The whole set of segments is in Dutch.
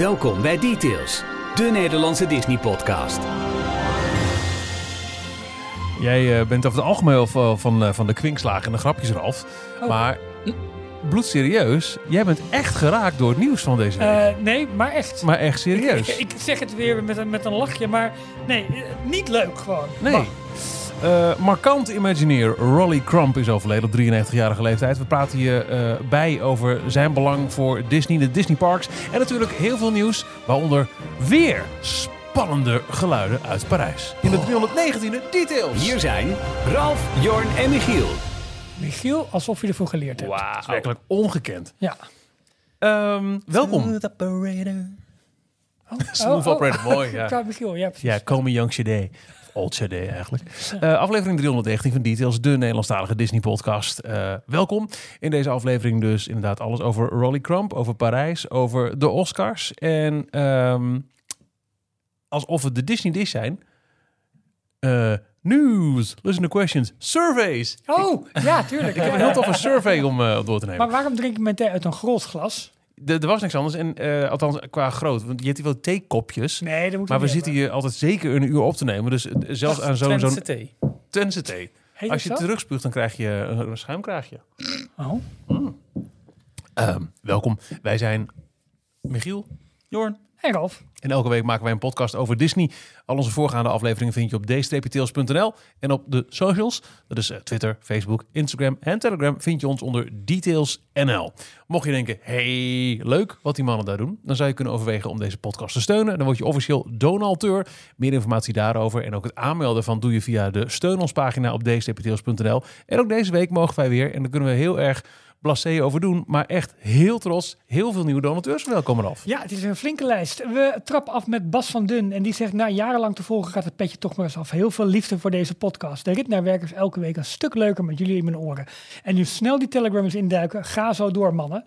Welkom bij Details, de Nederlandse Disney-podcast. Jij eh, bent over het algemeen wel van, van, eh, van de kwinkslagen en de grapjes, Ralf. Oh. Maar bloedserieus, jij bent echt geraakt door het nieuws van deze week. Eh, nee, maar echt. maar echt serieus. Ik, ik zeg het weer met een, met een lachje, maar nee, niet leuk gewoon. nee. Eh, markant Imagineer Rolly Crump is overleden op 93-jarige leeftijd. We praten hier eh, bij over zijn belang voor Disney, de Disney Parks. En natuurlijk heel veel nieuws, waaronder weer spannende geluiden uit Parijs. In de 319e Details. Hier zijn Ralf, Jorn en Michiel. Michiel, alsof je ervoor geleerd hebt. Is werkelijk ongekend. Ja. Ehm, welkom. Oh, Smooth oh, operator, mooi. Ja. Ja, Michiel, ja precies. Ja, Comey Young Shade. Old Shade eigenlijk. Eh, aflevering 319 van Details, de Nederlandstalige Disney-podcast. Eh, welkom. In deze aflevering dus inderdaad alles over Rolly Crump, over Parijs, over de Oscars. En ehm, alsof het de Disney Dish zijn. eh news, listen to questions, surveys. Oh, ja, tuurlijk. Ik heb een heel toffe survey om door te nemen. Maar waarom drink ik mijn thee uit een groot glas? Er er was niks anders, en, eh, althans qua groot. Want je hebt hier wel theekopjes. Nee, dat moet Maar we niet zitten hebben. hier altijd zeker een uur op te nemen. Dus eh, zelfs aan zo'n zo'n thee. Twentse thee. Heet Als je terugspuugt, dan krijg je een, een schuimkraagje. Oh. Ehm, welkom. Wij zijn Michiel. Jorn. Hey Ralf. En elke week maken wij een podcast over Disney. Al onze voorgaande afleveringen vind je op d-tails.nl. En op de socials, dat is eh, Twitter, Facebook, Instagram en Telegram, vind je ons onder DetailsNL. Mocht je denken, hey, leuk wat die mannen daar doen, dan zou je kunnen overwegen om deze podcast te steunen. Dan word je officieel donateur. Meer informatie daarover en ook het aanmelden van doe je via de steun ons pagina op d-tails.nl. En ook deze week mogen wij weer, en daar kunnen we heel erg blasé over doen, maar echt heel trots, heel veel nieuwe donateurs welkom eraf. Ja, het is een flinke lijst. We trappen af met Bas van Dun. En die zegt, na jarenlang te volgen gaat het petje toch maar eens af. Heel veel liefde voor deze podcast. De rit naar werkers elke week een stuk leuker met jullie in mijn oren. En nu snel die Telegram eens induiken. Ga zo door, mannen.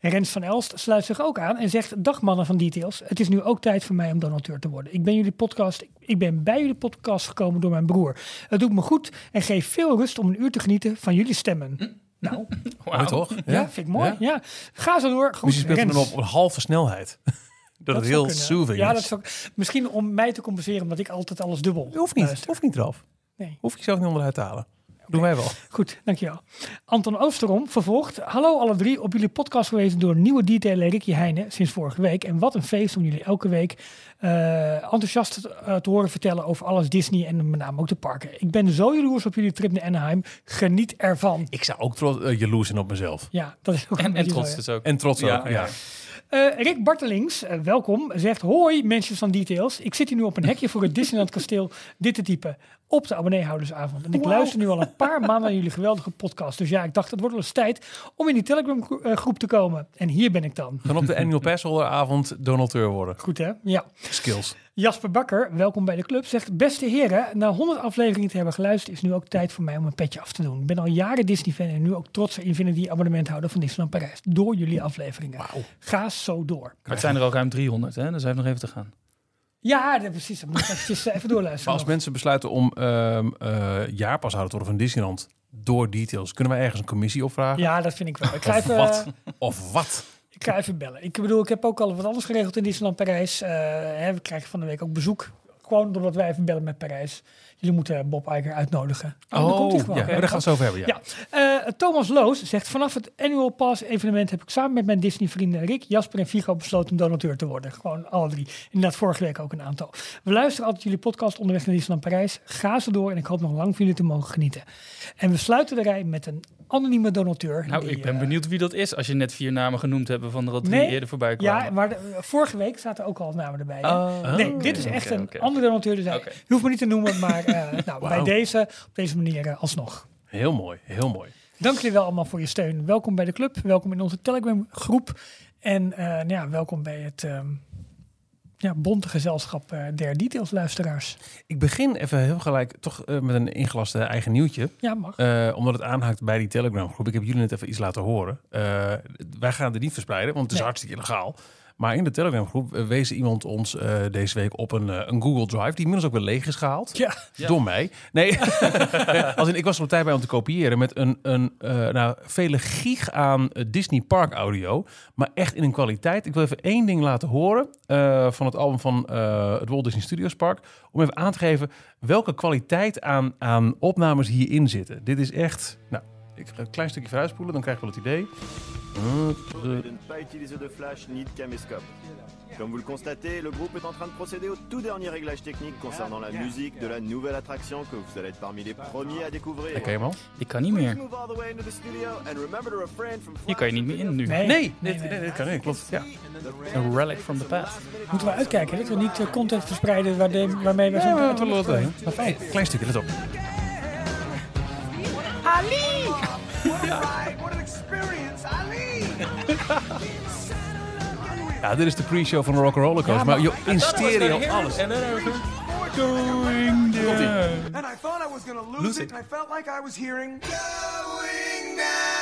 En Rens van Elst sluit zich ook aan en zegt: Dag mannen van Details. Het is nu ook tijd voor mij om donateur te worden. Ik ben, jullie podcast, ik ben bij jullie podcast gekomen door mijn broer. Het doet me goed en geeft veel rust om een uur te genieten van jullie stemmen. Nou, Mooi toch? ja, vind ik mooi. Ja. Ga zo door. Goed, Misschien speelt dan op een halve snelheid. dat, het zou heel soothing Ja, is. dat is ook, misschien om mij te compenseren, omdat ik altijd alles dubbel Hoeft niet, luister. hoeft niet eraf. Nee. Hoef je zelf niet onderuit te halen. Doen wij wel. Goed, dankjewel. Anton Oosterom vervolgt. Hallo alle drie, op jullie podcast geweest door nieuwe detailer Ricky Heijnen sinds vorige week. En wat een feest om jullie elke week eh, enthousiast eh, te horen vertellen over alles Disney en met name ook de parken. Ik ben zo jaloers op jullie trip naar Anaheim. Geniet ervan. Ik zou ook trots, eh, jaloers zijn op mezelf. Ja, dat is ook En, en trots zo, ja. dus ook. En trots Ja, ook, ja. ja. Eh, Rick Bartelings, welkom, zegt: Hoi, mensen van Details. Ik zit hier nu op een hekje voor het Disneyland Kasteel dit te typen op de abonneehoudersavond. En ik luister nu al een paar maanden naar jullie geweldige podcast. Dus ja, ik dacht, het wordt wel eens tijd om in die Telegram eh, groep te komen. En hier ben ik dan. Dan op de annual passholderavond donateur worden. Goed hè? Ja. Skills. Jasper Bakker, welkom bij de club, zegt: Beste heren, na 100 afleveringen te hebben geluisterd, is nu ook tijd voor mij om een petje af te doen. Ik ben al jaren Disney-fan en nu ook trotse Infinity abonnementhouder van Disneyland Parijs. Door jullie afleveringen. Ga zo door. Maar het zijn er al ruim 300, hè? dus hij heeft nog even te gaan. Ja, dat, precies. Dan moet ik eventjes, eh, even doorluisteren. Maar als mensen besluiten om ehm eh jaarpashouder te worden van Disneyland door details, kunnen wij ergens een commissie opvragen? Ja, dat vind ik wel. Ik ga Of even, wat? Of wat? Ik ga even bellen. Ik bedoel, ik heb ook al wat anders geregeld in Disneyland Parijs. Eh, hè, we krijgen van de week ook bezoek. Gewoon doordat wij even bellen met Parijs. Jullie moeten Bob Iger uitnodigen. Oh, dan komt hij gewoon. ja, maar daar gaan we het over hebben. Ja. Ja. Eh, Thomas Loos zegt: Vanaf het Annual Pass evenement heb ik samen met mijn Disney-vrienden Rick, Jasper en Vigo besloten om donateur te worden. Gewoon alle drie. Inderdaad, vorige week ook een aantal. We luisteren altijd jullie podcast onderweg naar Disneyland Parijs. Ga ze door en ik hoop nog lang van jullie te mogen genieten. En we sluiten de rij met een anonieme donateur. Nou, die, ik ben eh, benieuwd wie dat is als je net vier namen genoemd hebt van er al drie Nee. eerder voorbij kwamen. Ja, maar de- eh, vorige week zaten ook al namen erbij. Oh, nee, dit is echt een andere donateur. Dus hij- je hoeft me niet te noemen, maar eh, nou, bij deze, op deze manier eh, alsnog. Heel mooi, heel mooi. Dank jullie wel allemaal voor je steun. Welkom bij de club, welkom in onze Telegram groep. En eh, nou ja, welkom bij het ehm, ja, bonte gezelschap der details luisteraars. Ik begin even heel gelijk toch met een ingelaste eigen nieuwtje. Ja, mag. Omdat het aanhaakt bij die Telegram groep. Ik heb jullie net even iets laten horen. Wij gaan het niet verspreiden, want het is hartstikke illegaal. Maar in de Telegram groep eh, wees iemand ons eh, deze week op een, eh, een Google Drive, die inmiddels ook weer leeg is gehaald. Ja. Door mij. Nee, als in, ik was er op tijd bij om te kopiëren met een, een nou, vele gig aan Disney Park audio. Maar echt in een kwaliteit. Ik wil even één ding laten horen van het album van het Walt Disney Studios Park. Om even aan te geven welke kwaliteit aan, aan opnames hierin zitten. Dit is echt... Nou, ik ga een klein stukje vooruitspoelen, dan krijg je wel het idee. De ne pas utiliser de flash ni de caméscope. Comme vous le constatez, le groupe est en train de procéder au tout dernier réglage technique concernant la musique de la nouvelle attraction que vous allez être parmi les premiers à découvrir. Ik kan niet meer. Hier kan je niet meer in nu. Nee, Nee, nee, kan niet. Klopt. Ja. Een relic from the past. Moeten we uitkijken dat we niet content verspreiden waarmee we we uit willen. Maar fijn, klein stukje, let op. Ali! Ja, dit is de pre-show van de Rock'n'Roller Coaster. Ja, maar maar- joh, in stereo, alles. En dan going Komt-ie. And I thought I was gonna lose, Lose it, it. and I felt like I was hearing going down.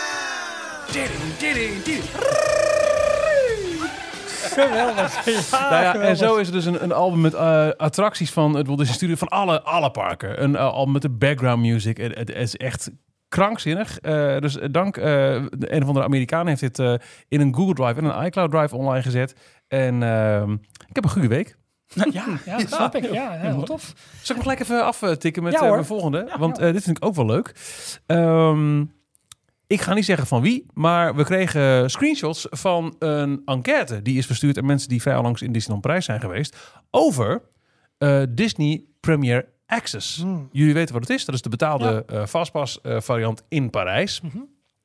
Geweldig. Ja, Nou ja, en zo is het dus een, een album met eh, attracties van het Walt Disney Studio van alle, alle parken. Een eh, album met de background music. Het, het is echt krankzinnig. Eh, dus dank eh, de een of andere Amerikaan heeft dit eh, in een Google Drive en een iCloud Drive online gezet. En ehm, ik heb een goede week. Ja, ja, dat snap ik. Ja, heel tof. Zal ik hem gelijk even aftikken met Ja, mijn volgende? Ja, Want ja. eh, dit vind ik ook wel leuk. Ehm, ik ga niet zeggen van wie, maar we kregen screenshots van een enquête. Die is verstuurd aan mensen die vrij langs in Disneyland Parijs zijn geweest. Over eh, Disney Premier Access. Hmm. Jullie weten wat het is. Dat is de betaalde eh Fastpass eh, variant in Parijs.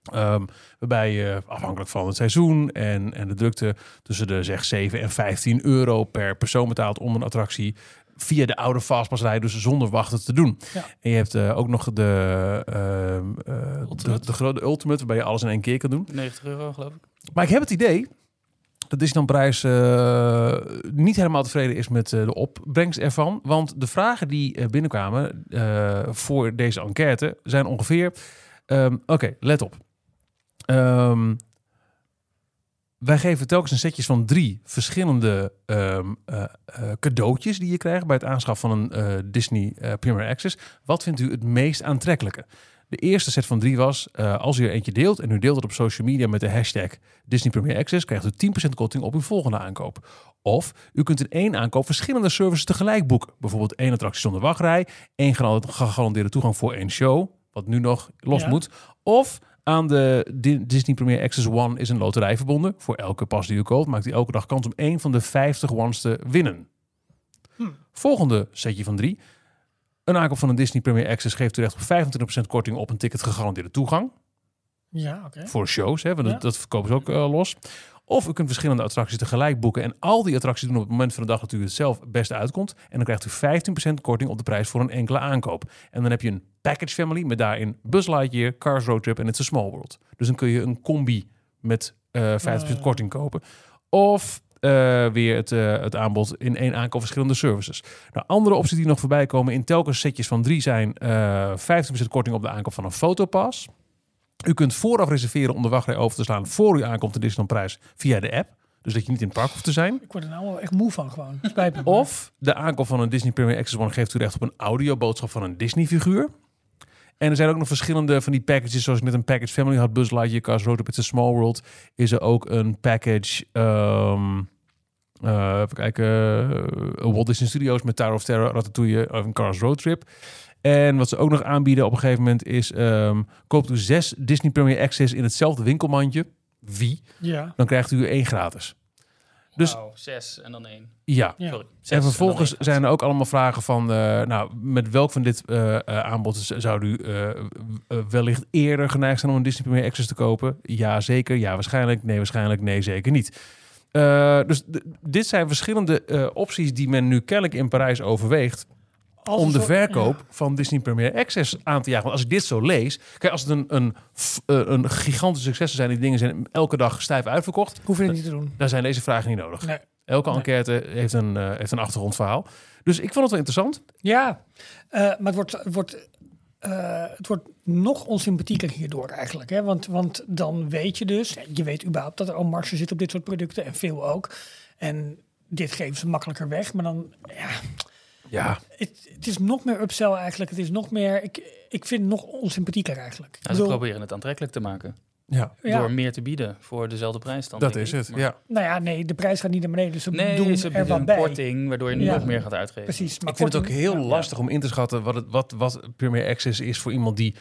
Ehm, waarbij je afhankelijk van het seizoen en, en de drukte tussen de zeg 7 en 15 euro per persoon betaalt om een attractie via de oude Fastpass rijden, dus zonder wachten te doen. Ja. En je hebt eh, ook nog de, eh, de, de grote Ultimate, waarbij je alles in één keer kan doen. 90 euro geloof ik. Maar ik heb het idee dat Disneyland Prijs eh, niet helemaal tevreden is met eh, de opbrengst ervan. Want de vragen die eh, binnenkwamen voor deze enquête zijn ongeveer... ehm, Oké, let op. Ehm, wij geven telkens een setjes van drie verschillende ehm, eh, eh, cadeautjes die je krijgt bij het aanschaffen van een Disney Premier Access. Wat vindt u het meest aantrekkelijke? De eerste set van drie was, eh, als u er eentje deelt en u deelt het op social media met de hashtag Disney Premier Access, krijgt u 10% korting op uw volgende aankoop. Of u kunt in één aankoop verschillende services tegelijk boeken. Bijvoorbeeld één attractie zonder wachtrij, één gegaran- gegarandeerde toegang voor één show, wat nu nog los Ja. moet. Of aan de Di- Disney Premier Access One is een loterij verbonden. Voor elke pas die u koopt maakt u elke dag kans om één van de 50 ones te winnen. Volgende setje van drie. Een aankoop van een Disney Premier Access geeft u recht op 25% korting op een ticket gegarandeerde toegang. Ja, oké. Voor shows, hè, want Ja. dat, dat verkopen ze ook eh, los. Of u kunt verschillende attracties tegelijk boeken. En al die attracties doen op het moment van de dag dat u het zelf het beste uitkomt. En dan krijgt u 15% korting op de prijs voor een enkele aankoop. En dan heb je een package family met daarin Buzz Lightyear, Cars Road Trip en It's a Small World. Dus dan kun je een combi met eh 50% Ah. korting kopen. Of eh, weer het, eh, het aanbod in één aankoop verschillende services. Nou, andere opties die nog voorbij komen in telkens setjes van drie zijn eh 15% korting op de aankoop van een fotopas. U kunt vooraf reserveren om de wachtrij over te slaan voor u aankomt in Disneyland Prijs via de app. Dus dat je niet in het park hoeft te zijn. Ik word er nou wel echt moe van gewoon. Spijt me. Of de aankoop van een Disney Premier Access One geeft u recht op een audioboodschap van een Disney figuur. En er zijn ook nog verschillende van die packages, zoals ik net een package Family had, Buzz Lightyear, Cars Road Trip, It's a Small World. Is er ook een package, ehm eh, even kijken, eh, Walt Disney Studios met Tower of Terror, Ratatouille of een Cars Road Trip. En wat ze ook nog aanbieden op een gegeven moment is, ehm koopt u zes Disney Premier Access in hetzelfde winkelmandje. Wie? Ja. Dan krijgt u één gratis. Dus- Wauw, zes en dan één. Ja, Ja. Sorry. en vervolgens zijn er ook allemaal vragen van, eh, nou, met welk van dit eh, eh, aanbod zou u wellicht eerder geneigd zijn om een Disney Premier Access te kopen? Ja, zeker. Ja, waarschijnlijk. Nee, waarschijnlijk. Nee, zeker niet. Eh, dus dit zijn verschillende eh, opties die men nu kennelijk in Parijs overweegt Als om de soort- verkoop van Disney Premier Access aan te jagen. Want als ik dit zo lees, kijk, als het een, een, eh, een gigantisch succes zijn, die dingen zijn elke dag stijf uitverkocht, hoef je het niet te doen. dan zijn deze vragen niet nodig. Nee. Elke Nee. enquête heeft een, eh, heeft een achtergrondverhaal. Dus ik vond het wel interessant. Ja, eh, maar het wordt, het wordt het wordt nog onsympathieker hierdoor eigenlijk. Hè? Want, want dan weet je dus, je weet überhaupt dat er al marge zit op dit soort producten en veel ook. En dit geven ze makkelijker weg, maar dan, ja, Ja, het, het is nog meer upsell eigenlijk. Het is nog meer, ik, ik vind het nog onsympathieker eigenlijk. Ja, ze bedoel, proberen het aantrekkelijk te maken. ja ja, Door meer te bieden voor dezelfde prijs dan. dat is ik. het. Maar- Ja. nou ja, nee, de prijs gaat niet naar beneden, dus ze Nee, doen ze er bieden wat een bij. korting, waardoor je Ja. nog meer gaat uitgeven. Precies. Maar Ik vind het ook heel ja. lastig om in te schatten wat, het, wat, wat Premier Access is voor iemand die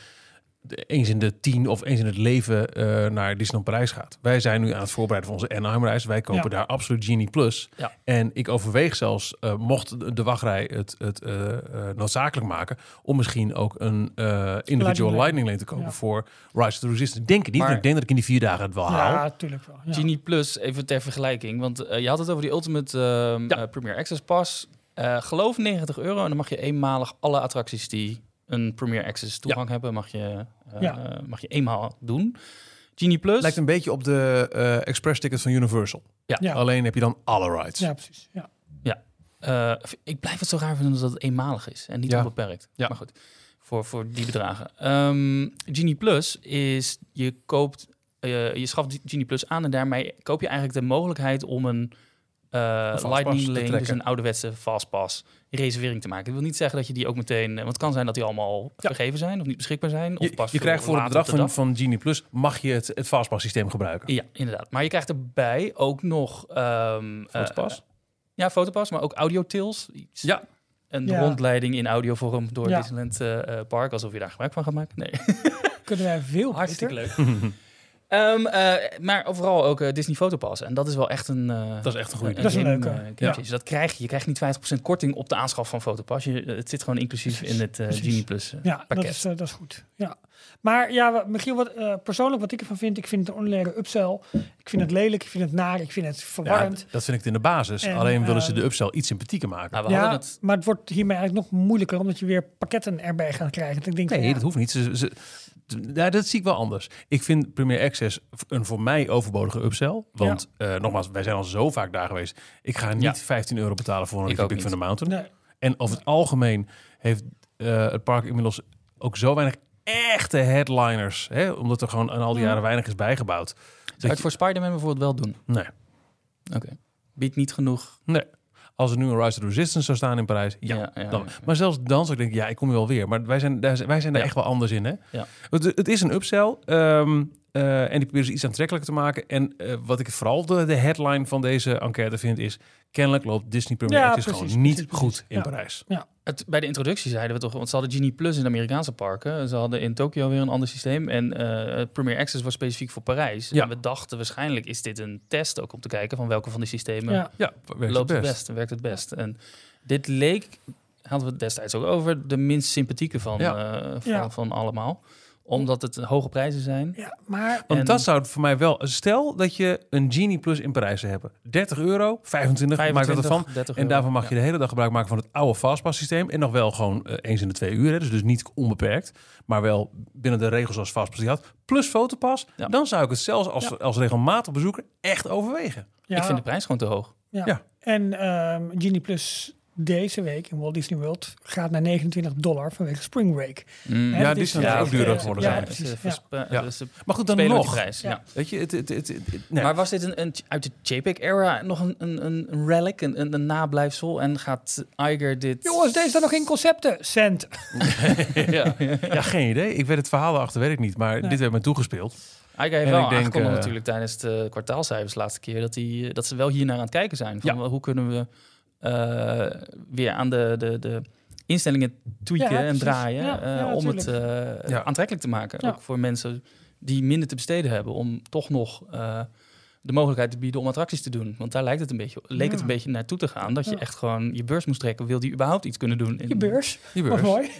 eens in de tien of eens in het leven eh, naar Disneyland Parijs gaat. Wij zijn nu aan het voorbereiden voor onze Anaheim-reis. Wij kopen Ja. daar absoluut Genie Plus. Ja. En ik overweeg zelfs, eh, mocht de- wachtrij het, het eh, eh, noodzakelijk maken, om misschien ook een eh, individual Lightning lightning lane te kopen Ja. voor Rise of the Resistance. Denk het niet. Maar- ik denk dat ik in die vier dagen het wel haal. Ja, natuurlijk wel. Ja. Genie Plus, even ter vergelijking. Want je had het over die Ultimate ehm, Ja. eh, Premier Access Pass. Eh, geloof 90 euro en dan mag je eenmalig alle attracties die een Premier Access toegang hebben, mag je, eh, Ja. mag je eenmaal doen. Genie Plus. Lijkt een beetje op de eh, express ticket van Universal. Ja. Alleen heb je dan alle rides. Ja, precies. Ja. Eh, ik blijf het zo raar vinden dat het eenmalig is en niet Ja. onbeperkt. Ja. Maar goed, voor, voor die bedragen. Ehm, Genie Plus is, je koopt, eh, je schaft Genie Plus aan en daarmee koop je eigenlijk de mogelijkheid om een Lightning te Lane, dus een ouderwetse fastpass, reservering te maken. Dat wil niet zeggen dat je die ook meteen, eh, want het kan zijn dat die allemaal Ja. vergeven zijn of niet beschikbaar zijn. Of Je, pas je krijgt voor het bedrag van, van Genie Plus mag je het, het fastpass systeem gebruiken. Ja, inderdaad. Maar je krijgt erbij ook nog... ehm eh, Fotopass? ja, fotopas, maar ook audiotills. Iets- Ja. Een Ja. rondleiding in audiovorm door Ja. Disneyland eh, eh, Park, alsof je daar gebruik van gaat maken. Nee, Kunnen wij veel hartstikke beter. leuk. Ehm, eh, maar overal ook eh, Disney Fotopass. En dat is wel echt een... eh, Dat is echt een goede Dat is een leuke. Ja. changer. Dat krijg je. Je krijgt niet 50% korting op de aanschaf van Fotopass. Je, het zit gewoon inclusief Precies, in het eh. Genie Plus Ja, dat pakket. is, eh, dat is goed. Ja. Maar ja, Michiel, wat, eh, persoonlijk wat ik ervan vind, ik vind het een ordinaire upsell. Ik vind het lelijk, ik vind het naar, ik vind het Ja, verwarrend. dat vind ik in de basis. En, Alleen willen ze ehm, de upsell iets sympathieker maken. Nou, we Ja, het... maar het wordt hiermee eigenlijk nog moeilijker, omdat je weer pakketten erbij gaat krijgen. Dat ik denk, van, Nee, ja, dat hoeft niet. Ze, ze, ja, dat zie ik wel anders. Ik vind Premier Access een voor mij overbodige upsell. Want eh, nogmaals, wij zijn al zo vaak daar geweest. Ik ga niet Ja. 15 euro betalen voor een Big Thunder niet. Mountain. Nee, En over het algemeen heeft eh, het park inmiddels ook zo weinig echte headliners. Hè? Omdat er gewoon aan al die jaren weinig is bijgebouwd. Zou je het voor Spider-Man bijvoorbeeld wel doen? Nee. Oké. Biedt niet genoeg. Nee. Als er nu een Rise of the Resistance zou staan in Parijs, ja. Ja, ja, dan. ja. Maar zelfs dan zou ik denken, ja, ik kom er wel weer. Maar wij zijn daar, wij zijn daar echt wel anders in, hè? Het, het is een upsell. ehm, eh, en die proberen ze iets aantrekkelijker te maken. En eh, wat ik vooral de, de headline van deze enquête vind, is... kennelijk loopt Disney Premier Ja, Access precies, gewoon niet precies, goed precies. in Ja. Parijs. Het, bij de introductie zeiden we toch, want ze hadden Genie Plus in de Amerikaanse parken. Ze hadden in Tokio weer een ander systeem. En eh, Premier Access was specifiek voor Parijs. Ja. En we dachten waarschijnlijk is dit een test ook om te kijken van welke van die systemen ja. Ja, werkt loopt het best. werkt het best. En dit leek, hadden we het destijds ook over, de minst sympathieke van, Ja. eh, van, Ja. van allemaal. Omdat het hoge prijzen zijn. ja, maar Want En- dat zou het voor mij wel... Stel dat je een Genie Plus in Parijs zou hebben. 30 euro, 25, maakt dat 25, ervan. 30 En daarvan mag Ja. je de hele dag gebruik maken van het oude fastpass systeem. En nog wel gewoon eh, eens in de twee uur. Hè. Dus, dus niet onbeperkt. Maar wel binnen de regels zoals fastpass die had. Plus fotopas. Ja. Dan zou ik het zelfs als, Ja. als regelmatig bezoeker echt overwegen. ja, Ik vind de prijs gewoon te hoog. ja. ja. En ehm Genie Plus deze week in Walt Disney World gaat naar 29 dollar vanwege Spring Break. Mm. Ja, die is, eh, ook duurder eh, geworden ja, zijn. ja. Ja. ze Maar goed, dan nog. prijs. Ja. Ja. Weet je, het, het, het, het- het- nee. Maar was dit een, een, uit de JPEG-era nog een, een, een relic, een, een, een nablijfsel? En gaat Iger dit... Jongens, deze staan nog geen concepten. Cent. ja, geen idee. Ik weet het verhaal erachter, weet ik niet. Maar Nee. dit werd me toegespeeld. Iger heeft En wel ik denk, aangekondigd eh, natuurlijk tijdens de kwartaalcijfers de laatste keer... dat, die, dat ze wel hier naar aan het kijken zijn. Van hoe kunnen we eh, weer aan de, de, de instellingen tweaken Ja, en draaien... Ja, eh, ja, om het eh, Ja. aantrekkelijk te maken. Ja. Ook voor mensen die minder te besteden hebben... om toch nog... eh, de mogelijkheid te bieden om attracties te doen. Want daar lijkt het een beetje, leek het een beetje naartoe te gaan. Dat je echt gewoon je beurs moest trekken. Wil die überhaupt iets kunnen doen? in- Je beurs. Wat beurs. mooi.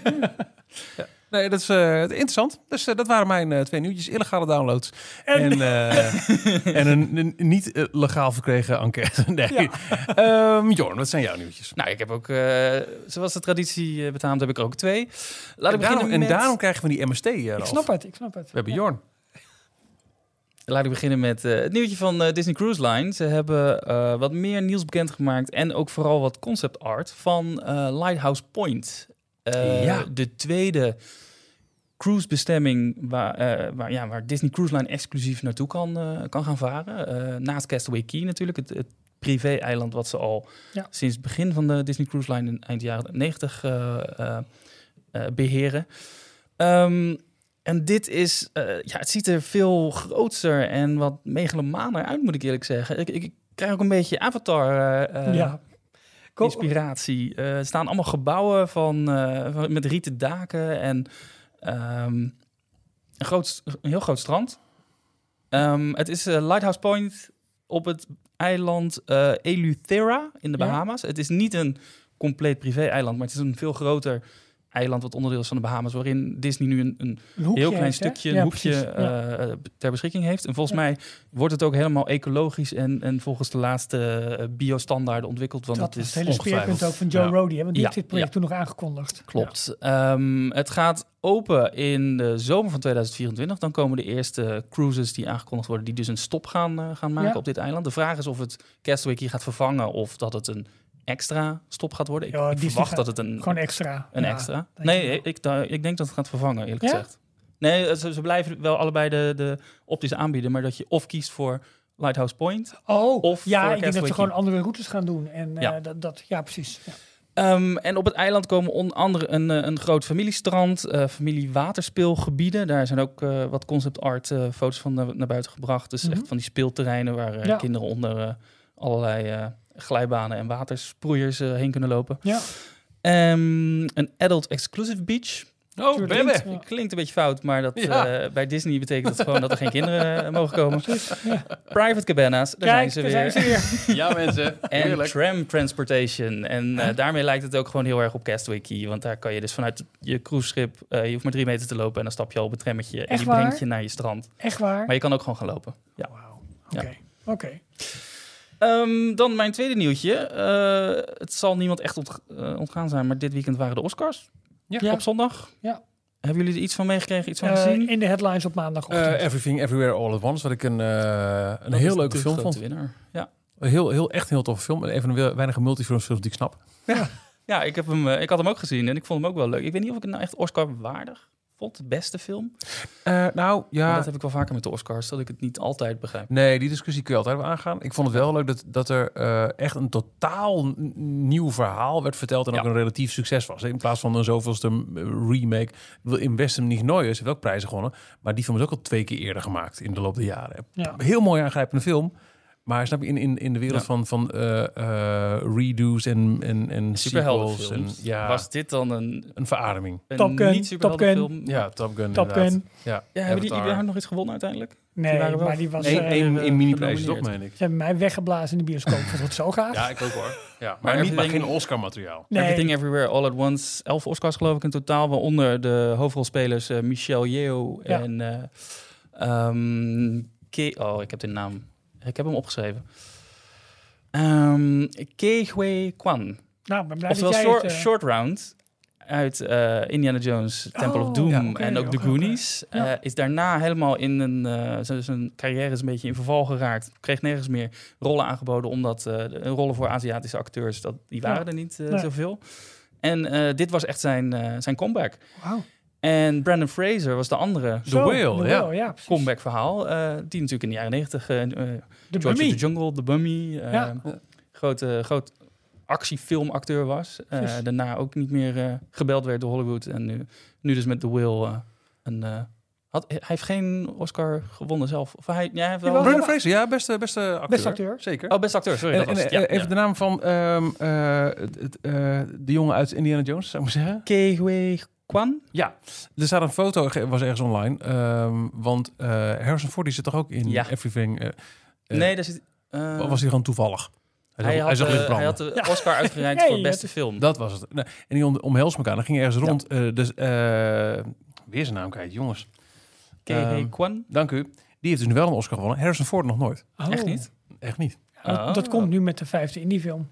Nee, dat is eh, interessant. Dus eh, dat waren mijn eh, twee nieuwtjes. Illegale downloads. En- En, eh, en een, een niet legaal verkregen enquête. Nee. Ehm, Jorn, wat zijn jouw nieuwtjes? Nou, ik heb ook, eh, zoals de traditie betaamt, heb ik er ook twee. Laat ik En daarom, beginnen en daarom krijgen we die MST, Ik snap het, ik snap het. We hebben Ja. Jorn. Laat ik beginnen met eh, het nieuwtje van Disney Cruise Line. Ze hebben eh, wat meer nieuws bekendgemaakt en ook vooral wat concept art van eh, Lighthouse Point. Eh, Ja. De tweede cruisebestemming waar, eh, waar, ja, waar Disney Cruise Line exclusief naartoe kan, eh, kan gaan varen. Naast Castaway Key natuurlijk, het, het privé-eiland wat ze al Ja. sinds het begin van de Disney Cruise Line in eind jaren 90 eh, eh, eh, beheren. Ehm, en dit is, ja, het ziet er veel groter en wat megalomaner uit, moet ik eerlijk zeggen. Ik, ik, krijg ook een beetje Avatar ja. Inspiratie. Eh, er staan allemaal gebouwen van, eh, met rieten daken en ehm, een, groot, een heel groot strand. Ehm, het is eh, Lighthouse Point op het eiland eh Eleuthera in de Ja. Bahama's. Het is niet een compleet privé-eiland, maar het is een veel groter eiland wat onderdeel is van de Bahamas, waarin Disney nu een, een heel klein heeft, stukje, een hoekje. Ja. eh, ter beschikking heeft. En volgens Ja. mij wordt het ook helemaal ecologisch en, en volgens de laatste eh, biostandaarden ontwikkeld. Want dat het is het hele speerpunt ook van Joe. Rody, hè? want die heeft dit project toen nog aangekondigd. Klopt. Ehm, het gaat open in de zomer van 2024. Dan komen de eerste cruises die aangekondigd worden, die dus een stop gaan, eh, gaan maken op dit eiland. De vraag is of het Castaway Key gaat vervangen of dat het een extra stop gaat worden. Ik, Ja, ik verwacht dat het een, Gewoon extra. een Ja, extra. Nee, ik, ik, da- ik denk dat het gaat vervangen, eerlijk Ja? gezegd. Nee, ze, ze blijven wel allebei de, de opties aanbieden, maar dat je of kiest voor Lighthouse Point. Oh, Of ja, ik denk dat ze gewoon andere routes gaan doen. En eh, dat, dat, ja, precies. Ja. Ehm, en op het eiland komen onder andere een, eh, een groot familiestrand, eh familie waterspeelgebieden. Daar zijn ook eh, wat concept art eh, foto's van naar, naar buiten gebracht. Dus Mhm. echt van die speelterreinen waar eh, Ja. kinderen onder eh, allerlei eh, glijbanen en watersproeiers eh, heen kunnen lopen. Ja. Ehm, een adult exclusive beach. Oh. Ja. Klinkt een beetje fout, maar dat, Ja. eh, bij Disney betekent dat gewoon dat er geen kinderen eh, mogen komen. Ja. Private cabanas, daar Kijk, zijn ze daar weer. zijn ze weer. Ja, mensen. En tram transportation. En daarmee lijkt het ook gewoon heel erg op Castaway Key. Want daar kan je dus vanuit je cruiseschip... eh, je hoeft maar drie meter te lopen en dan stap je al op het trammetje. En die brengt je naar je strand. Echt waar? Maar je kan ook gewoon gaan lopen. Ja. Oké, Ja. oké. Ehm, dan mijn tweede nieuwtje. Eh, het zal niemand echt ont- eh, ontgaan zijn, maar dit weekend waren de Oscars. Ja. Op zondag. Ja. Hebben jullie er iets van meegekregen, iets van Eh, gezien? in de headlines op maandagochtend. Eh, Everything Everywhere All at Once, wat ik een, eh, een heel leuke film vond. Winnaar. Ja. Een Heel, heel, echt een heel toffe film. Een van de weinige multifilms die ik snap. Ja, ik, heb hem, ik had hem ook gezien en ik vond hem ook wel leuk. Ik weet niet of ik het nou echt Oscar-waardig vond. De beste film. Eh, nou, ja. Maar dat heb ik wel vaker met de Oscars, dat ik het niet altijd begrijp. Nee, die discussie kun je altijd wel aangaan. Ik vond het wel leuk dat, dat er eh, echt een totaal nieuw verhaal werd verteld en ook een relatief succes was. In plaats van een zoveelste eh, remake. In Westem niet nooit heeft ook prijzen gewonnen. Maar die film is ook al twee keer eerder gemaakt in de loop der jaren. ja. Heel mooi aangrijpende film. Maar snap je, in, in, in de wereld Ja. van, van eh, eh, redo's en, en, en. En, ja, Was dit dan een, een verademing. een Top Gun, niet superheldenfilm? Ja, Top Gun Top inderdaad. Gun. Ja, Ja, hebben die überhaupt nog iets gewonnen uiteindelijk? Nee, waren wel maar die was... Eén eh, mini-prijs, toch, meen ik. ze hebben mij weggeblazen in de bioscoop. Vond het zo gaaf. Ja, ik ook hoor. Ja, maar, Maar niet, maar geen Oscar-materiaal. nee, Everything Everywhere All at Once. Elf Oscars geloof ik in totaal. Waaronder de hoofdrolspelers Michelle Yeoh Ja. en... eh ehm, Ke- oh, ik heb de naam. Ik heb hem opgeschreven. Huy Kwan. nou, ben blij Oftewel dat jij short, het, eh, short Round uit eh, Indiana Jones, Temple Oh, of Doom ja, oké, en ook The oké, Goonies. Ja. Eh, is daarna helemaal in een... zijn- carrière is een beetje in verval geraakt. Kreeg nergens meer rollen aangeboden, omdat de rollen voor Aziatische acteurs, dat, die waren Ja. er niet Nee. zoveel. En dit was echt zijn, zijn comeback. Wauw. En Brandon Fraser was de andere The Zo, Whale, The ja. Whale, comeback verhaal. eh, die natuurlijk in de jaren negentig... eh, eh, De George of the Jungle, The Mummy. eh, Ja. Grote, groot actiefilmacteur was. Eh, daarna ook niet meer eh, gebeld werd door Hollywood. En nu, nu dus met The Will. eh, een, eh, had, hij heeft geen Oscar gewonnen zelf. Of hij, ja, hij heeft wel... Brandon Fraser, ja, beste, beste acteur. Beste acteur. Zeker. Oh, best acteur, sorry. en, dat was en, het. Ja, even ja. de naam van ehm, eh, het- het, eh, de jongen uit Indiana Jones, zou ik maar zeggen. Kwan? Ja, er staat een foto, was ergens online. ehm, want eh Harrison Ford die zit toch ook in Ja. Everything? eh, eh, nee, daar zit... was hij gewoon toevallig? Hij, hij, zag- had, hij had de Oscar uitgereikt Hey, voor het- beste film. Dat was het. Nee, en die om, omhelst elkaar. Dan ging hij ergens Ja. rond. eh, dus, eh, weer zijn naam kwijt, jongens. Ke Huy ehm, Kwan? Dank u. Die heeft dus nu wel een Oscar gewonnen. Harrison Ford nog nooit. Oh. Echt niet? Echt niet. Dat, dat Oh. komt nu met de vijfde Indie-film.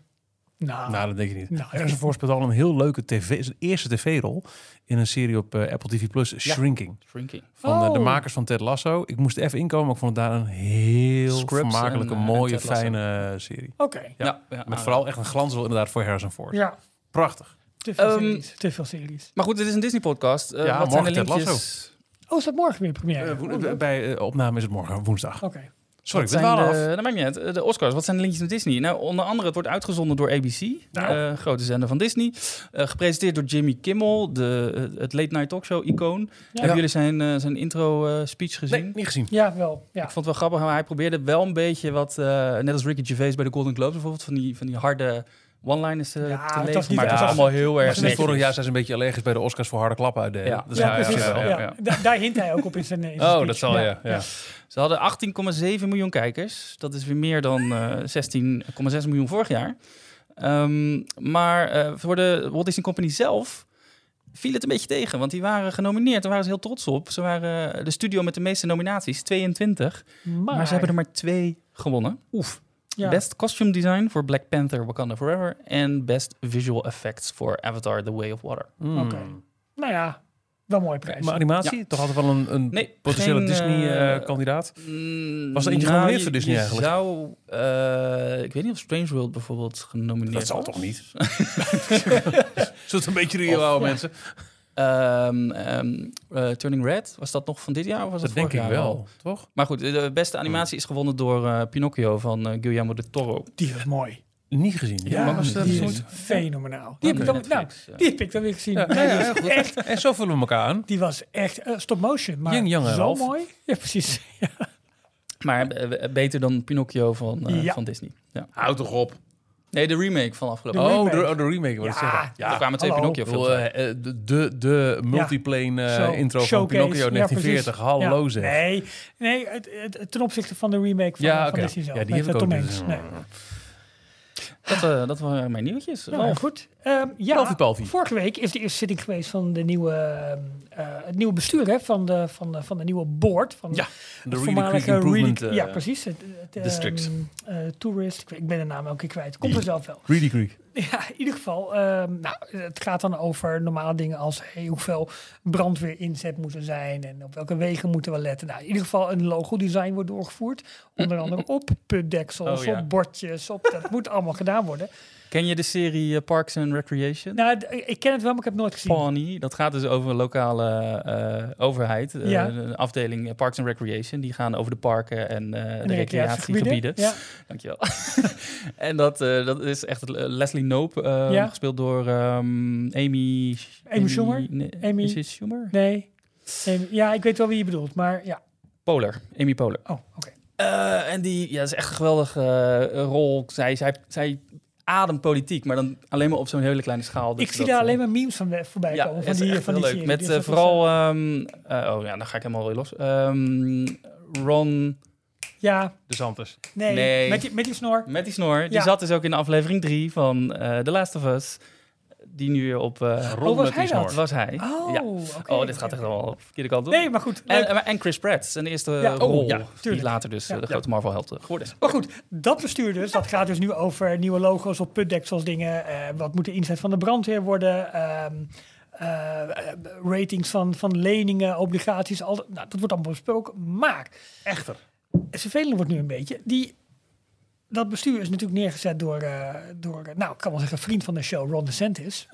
Nou, Nou, dat denk ik niet. Nou, Harrison Ford speelt al een heel leuke tv, zijn eerste tv-rol in een serie op eh, Apple TV Plus, Shrinking. Shrinking. Van de Oh. makers van Ted Lasso. Ik moest er even inkomen, maar ik vond het daar een heel Scrubs vermakelijke, en, eh, mooie, Lasso. fijne eh, serie. Oké. Ja, ja Met vooral echt een glansrol inderdaad voor Harrison Ford. Ja. Prachtig. Te veel Ehm, series. Te veel series. Maar goed, dit is een Disney-podcast. Ja, wat zijn de morgen Ted linkjes? Oh, is dat morgen weer première? Oh, bij opname is het morgen, woensdag. Oké. Sorry, Wat ik ben wel af. dat maakt niet uit. De Oscars, wat zijn de linkjes naar Disney? Nou, onder andere, het wordt uitgezonden door ABC, Nou. eh, grote zender van Disney. Eh, gepresenteerd door Jimmy Kimmel, de, eh, het late night talkshow-icoon. Hebben jullie zijn, zijn intro-speech gezien? Nee, niet gezien. Ja, wel. Ja. Ik vond het wel grappig, maar hij probeerde wel een beetje wat, eh, net als Ricky Gervais bij de Golden Globes bijvoorbeeld, van die, van die harde one-liners eh, Ja, te het niet Maar het was allemaal heel erg sinds vorig jaar zijn ze een beetje allergisch bij de Oscars voor harde klappen uitdelen. Ja. Dus Ja, ja, precies. ja, Ja, ja, ja. Da- daar hint hij ook op in zijn, in zijn Oh, dat zal ja. ja. Ze hadden 18,7 miljoen kijkers. Dat is weer meer dan eh 16,6 miljoen vorig jaar. Ehm, maar eh, voor de Walt Disney Company zelf viel het een beetje tegen. Want die waren genomineerd. Daar waren ze heel trots op. Ze waren de studio met de meeste nominaties, 22. Maar, Maar, ze hebben er maar twee gewonnen. Oef. Ja. Best Costume Design voor Black Panther Wakanda Forever. En Best Visual Effects voor Avatar The Way of Water. Mm. Oké. Nou ja, wel mooie prijs. Maar animatie, toch altijd wel een, een Nee, potentiële geen, eh, Disney-kandidaat? Mm, Was er eentje nou, genomineerd voor Disney je eigenlijk? Zou, eh, ik weet niet of Strange World bijvoorbeeld genomineerd dat zal was. toch niet? Zullen een beetje reëel houden, mensen? Ehm, ehm, eh, Turning Red, was dat nog van dit jaar of was Dat dat denk ik jaar wel, al? toch? Maar goed, de beste animatie is gewonnen door eh, Pinocchio van eh, Guillermo del Toro. Die was mooi. Niet gezien. Ja, Ja, was dat die goed? is fenomenaal. Die, heb ik dan, nou, die heb ik dan weer gezien. Ja, Nee, ja, die, ja, was goed. echt, En zo vullen we elkaar aan. die was echt stop motion. Maar Yin, yang en zo mooi. Ja, precies. Maar beter dan Pinocchio van, Ja. van Disney. Ja. Houd toch op. Nee, de remake van afgelopen De jaar. Oh, remake. de, oh, de remake, wil ik Ja, zeggen. Ja, er kwamen twee hallo. Ik Pinocchio bedoel, films. eh, eh, de, de, de multiplane eh, Zo, intro van showcase. Pinocchio Ja, 1940. precies. Hallo Ja. zeg. Nee, nee het, het- ten opzichte van de remake van, Ja, van oké. Disney zelf. Ja, die heb ik Tom ook. Hanks. Nee. Dat, eh, dat waren mijn nieuwtjes. Nou, Ralf. goed. Ehm, ja, Palfie, palfie. vorige week is de eerste zitting geweest van de nieuwe, ehm, eh, het nieuwe bestuur hè, van, de, van, de, van de nieuwe board. Van Ja, de Reedy voormalige Creek Improvement Reedy- eh, ja, precies. Het, het, district. ehm, eh, tourist. Ik ben de naam elke keer kwijt. Komt er zelf wel. Reedy Creek. Ja, in ieder geval. ehm, nou, het gaat dan over normale dingen als hey, hoeveel brandweer inzet moet er zijn en op welke wegen moeten we letten. Nou, in ieder geval een logo-design wordt doorgevoerd. Onder andere op putdeksels, Oh, ja. op bordjes. Op, dat moet allemaal gedaan worden. Ken je de serie eh, Parks and Recreation? Nou, ik ken het wel, maar ik heb het nooit gezien. Pawnee, dat gaat dus over een lokale eh, overheid, eh, een afdeling Parks and Recreation. Die gaan over de parken en de, de recreatiegebieden. Ja. Dankjewel. en dat, dat is echt Leslie Nope, Ja. gespeeld door ehm, Amy... Amy Schumer? Nee, Amy- Is het Schumer? Nee. nee. Ja, ik weet wel wie je bedoelt, maar ja. Polar, Amy Polar. Oh, oké. En die, ja, dat is echt een geweldige rol. Zij, zij, zij ademt politiek, maar dan alleen maar op zo'n hele kleine schaal. Dus Ik zie dat, daar eh, alleen maar memes van voorbij Ja, komen. Van is die, echt van heel die leuk. serie. Met eh, vooral... ehm, eh, oh ja, dan ga ik helemaal weer los. Ehm, Ron... ja, De Santos. nee. Nee. Met, die, met die snor. Met die snor. Die Ja. zat dus ook in aflevering 3 van eh The Last of Us. Die nu weer op... eh Ron Oh, was hij dat? was hij. Oh, ja. Oh, dit gaat echt wel de verkeerde kant op. Nee, maar goed. en, leuk. en, Chris Pratt, zijn eerste Ja, oh, rol. ja, die later dus eh, de grote Marvel-held eh, geworden is. Maar goed, dat bestuur dus, dat gaat dus nu over nieuwe logo's op putdeksels dingen. eh, wat moet de inzet van de brandweer worden? ehm, eh, eh, ratings van, van leningen, obligaties. Al, nou, dat wordt allemaal besproken. Maar Echter. het vervelende wordt nu een beetje. Die, dat bestuur is natuurlijk neergezet door, eh, door eh, nou, ik kan wel zeggen, vriend van de show, Ron DeSantis.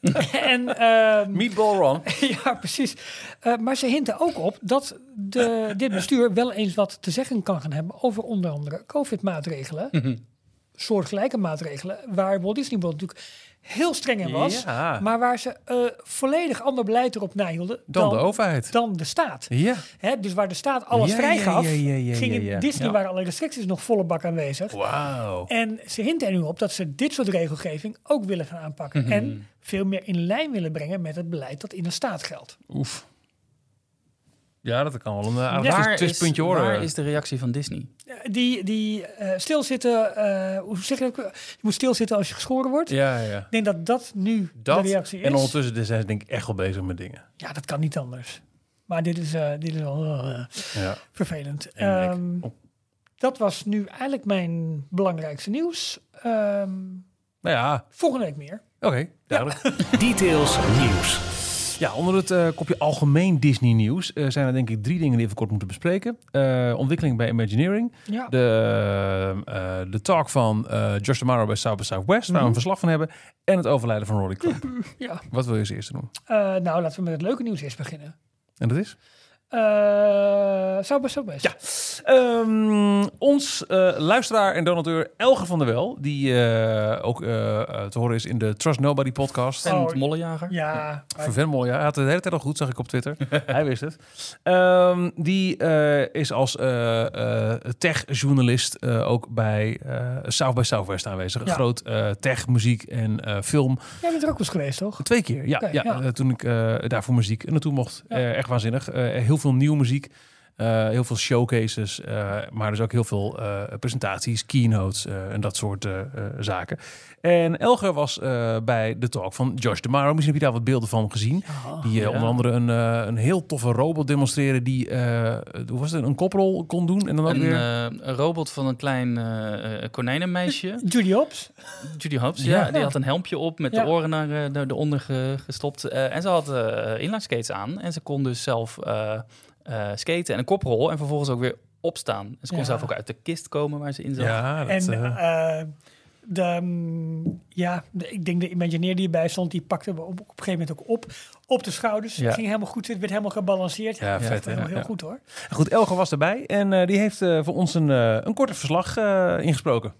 en, ehm, Meatball Ron. ja, precies. Eh, maar ze hinten ook op dat de, dit bestuur wel eens wat te zeggen kan gaan hebben over onder andere COVID-maatregelen. Mhm. Soortgelijke maatregelen, waar Walt Disney World natuurlijk heel streng in was. Ja. Maar waar ze eh, volledig ander beleid erop nahielden Dan dan, de overheid. dan de staat. Ja. Hè, dus waar de staat alles Ja, vrij ja, ja, ja. Disney waren alle restricties nog volle bak aanwezig. Wauw. En ze hinten er nu op dat ze dit soort regelgeving ook willen gaan aanpakken. Mhm. En veel meer in lijn willen brengen met het beleid dat in de staat geldt. Oef. Ja, dat kan wel een uh, Ja. Waar, is, twistpuntje worden. waar is de reactie van Disney? Die, die eh, stilzitten, eh, hoe zeg je dat? Je moet stilzitten als je geschoren wordt. Ja, ja. Ik denk dat dat nu Dat, de reactie is. en ondertussen zijn ze denk ik echt wel bezig met dingen. Ja, dat kan niet anders. Maar dit is, eh, dit is wel eh, Ja. vervelend. En ik. Ehm, Oh. dat was nu eigenlijk mijn belangrijkste nieuws. Ehm, Nou ja, volgende week meer. oké, duidelijk. Details nieuws. Ja, onder het eh, kopje algemeen Disney nieuws eh, zijn er denk ik drie dingen die we even kort moeten bespreken. Eh, ontwikkeling bij Imagineering. Ja. De, de talk van Josh Tomorrow bij South by Southwest, waar we Mhm. een verslag van hebben. En het overlijden van Rory Trump. ja. Wat wil je als eerste doen? Nou, laten we met het leuke nieuws eerst beginnen. En dat is? Eh zou best ook best. Ja. Ehm, ons eh, luisteraar en donateur Elger van der Wel, die eh, ook te horen is in de Trust Nobody podcast. En Oh, het mollenjager. Ja, maar- Vervenmol, ja. Hij had het de hele tijd al goed, zag ik op Twitter. Hij wist het. Ehm, die eh, is als tech-journalist eh, ook bij eh, South by Southwest aanwezig. Een Ja. groot eh, tech, muziek en eh, film. jij bent er ook wel eens geweest, toch? Twee keer, ja. Ja, ja. toen ik eh, daar voor muziek naartoe mocht. Ja. Eh, echt waanzinnig. Eh, heel veel nieuwe muziek. Eh, heel veel showcases, eh, maar dus ook heel veel eh, presentaties, keynotes eh, en dat soort zaken. En Elger was eh, bij de talk van Josh DeMaro. Misschien heb je daar wat beelden van gezien. Die eh, Ja. onder andere een, eh, een heel toffe robot demonstreren die, eh, hoe was het, een koprol kon doen. En dan ook Een, weer... eh, een robot van een klein konijnenmeisje. Judy Hopps. Judy Hopps, Ja. ja. Die had een helmpje op met Ja. de oren naar de, eronder ge- gestopt. Eh, en ze had eh inline skates aan. En ze kon dus zelf eh, skaten en een koprol. En vervolgens ook weer opstaan. En ze kon Ja. zelf ook uit de kist komen waar ze in zat. ja, dat, En eh, eh, de, mm, ja, de- ik denk de Imagineer die erbij stond, die pakte we op, op een gegeven moment ook op. Op de schouders. Ja. Ging helemaal goed, het werd helemaal gebalanceerd. Ja, vet, echt hè? Heel, heel Ja. goed hoor. Goed, Elger was erbij en eh, die heeft voor ons een, een korte verslag eh, ingesproken.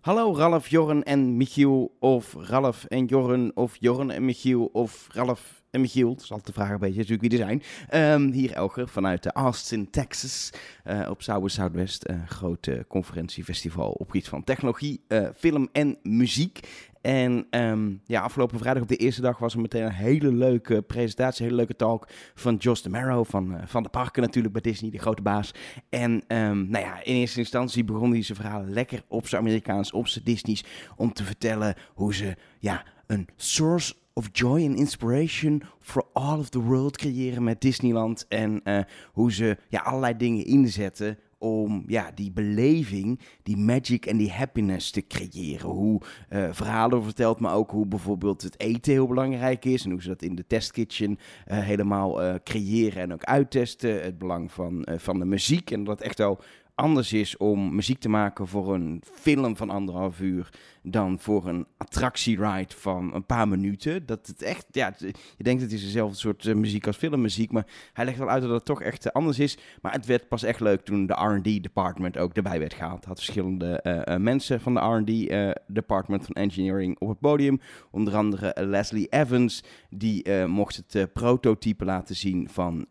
Hallo Ralf, Jorren en Michiel. Of Ralf en Jorren. Of Jorren en Michiel. Of Ralf en Michiel. Altijd de vraag een beetje natuurlijk wie er zijn. Ehm, hier Elger vanuit de Austin, Texas. eh, op South Southwest. Een groot eh, conferentiefestival op gebied van technologie, eh, film en muziek. En ehm, ja, afgelopen vrijdag op de eerste dag was er meteen een hele leuke presentatie, een hele leuke talk van Josh DeMaro van, van de parken natuurlijk bij Disney, de grote baas. En ehm, nou ja, in eerste instantie begon hij zijn verhaal lekker op zijn Amerikaans, op zijn Disney's, om te vertellen hoe ze ja, een source of joy and inspiration for all of the world creëren met Disneyland. En eh, hoe ze ja, allerlei dingen inzetten om ja, die beleving, die magic en die happiness te creëren. Hoe eh, verhalen vertelt, maar ook hoe bijvoorbeeld het eten heel belangrijk is. En hoe ze dat in de testkitchen eh, helemaal creëren en ook uittesten. Het belang van, van de muziek en dat echt wel anders is om muziek te maken voor een film van anderhalf uur dan voor een attractieride van een paar minuten. Dat het echt, ja, je denkt het is dezelfde soort eh, muziek als filmmuziek, maar hij legt wel uit dat het toch echt eh, anders is. Maar het werd pas echt leuk toen de R&D department ook erbij werd gehaald. Had verschillende eh, mensen van de R&D department van engineering op het podium. Onder andere Leslie Evans, die mocht het prototype laten zien van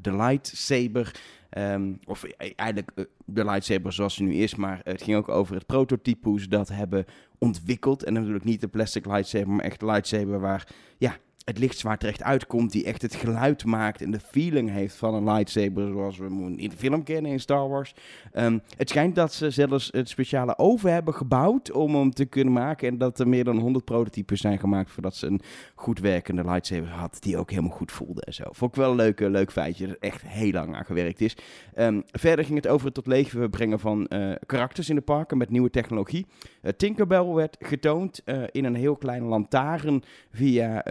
de lightsaber. Ehm, of e- eigenlijk de lightsaber zoals ze nu is, maar het ging ook over het prototype hoe ze dat hebben ontwikkeld. En ik niet de plastic lightsaber, maar echt lightsaber waar ja, het lichtzwaard terecht uitkomt, die echt het geluid maakt en de feeling heeft van een lightsaber zoals we hem in de film kennen in Star Wars. Ehm, het schijnt dat ze zelfs het speciale oven hebben gebouwd om hem te kunnen maken en dat er meer dan 100 prototypes zijn gemaakt voordat ze een goed werkende lightsaber had die ook helemaal goed voelde en zo. Vond ik wel een leuk, leuk feitje, dat er echt heel lang aan gewerkt is. Ehm, verder ging het over het tot leven brengen van eh, karakters in de parken met nieuwe technologie. Eh, Tinkerbell werd getoond eh, in een heel kleine lantaarn via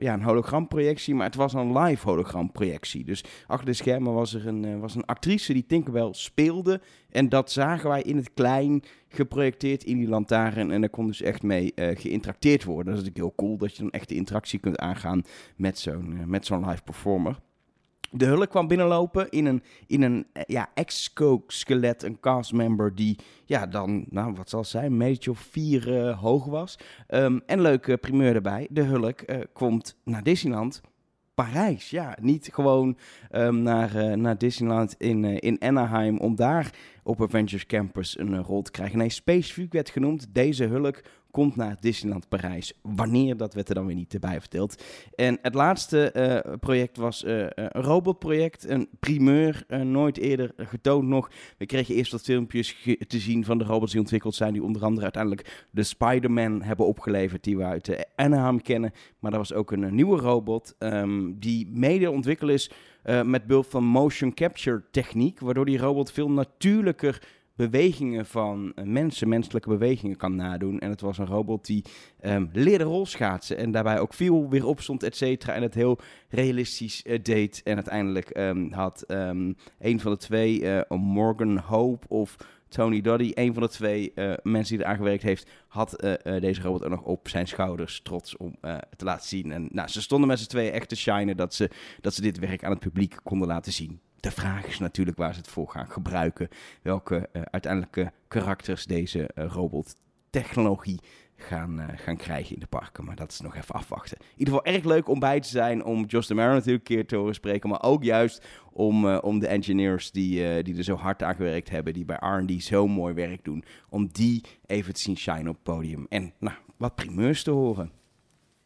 ja, een hologramprojectie, maar het was een live hologramprojectie. Dus achter de schermen was er een, eh, was een actrice die Tinkerbell speelde en dat zagen wij in het klein geprojecteerd in die lantaarn en daar kon dus echt mee eh, geïnteracteerd worden. Dat is natuurlijk heel cool dat je dan echt de interactie kunt aangaan met zo'n eh, met zo'n live performer. De Hulk kwam binnenlopen in een, in een eh, ja, exoskelet, een castmember die ja, dan, nou wat zal zijn, een metertje of vier eh, hoog was. Ehm, en leuke primeur erbij, de Hulk eh, komt naar Disneyland. Parijs, ja, niet gewoon ehm, naar, naar Disneyland in, in Anaheim om daar op Avengers Campus een rol te krijgen. Nee, specifiek werd genoemd, deze Hulk komt naar Disneyland Parijs. Wanneer, dat werd er dan weer niet erbij verteld. En het laatste eh, project was eh, een robotproject, een primeur, eh, nooit eerder getoond nog. We kregen eerst wat filmpjes te zien van de robots die ontwikkeld zijn, die onder andere uiteindelijk de Spider-Man hebben opgeleverd, die we uit Anaheim kennen. Maar er was ook een, eh, nieuwe robot ehm, die mede ontwikkeld is eh, met behulp van motion capture techniek, waardoor die robot veel natuurlijker bewegingen van mensen, menselijke bewegingen kan nadoen. En het was een robot die ehm, leerde rolschaatsen en daarbij ook viel, weer opstond, et cetera. En het heel realistisch eh, deed. En uiteindelijk ehm, had ehm, een van de twee, eh, Morgan Hope of Tony Doddy, een van de twee eh, mensen die eraan gewerkt heeft, had deze robot ook nog op zijn schouders trots om te laten zien. En nou, ze stonden met z'n tweeën echt te shinen dat ze, dat ze dit werk aan het publiek konden laten zien. De vraag is natuurlijk waar ze het voor gaan gebruiken. Welke eh, uiteindelijke karakters deze eh, robottechnologie gaan, eh, gaan krijgen in de parken. Maar dat is nog even afwachten. In ieder geval erg leuk om bij te zijn. Om Josh de Maro natuurlijk een keer te horen spreken. Maar ook juist om, om de engineers die, die er zo hard aan gewerkt hebben. Die bij R&D zo mooi werk doen. Om die even te zien shine op het podium. En nou, wat primeurs te horen.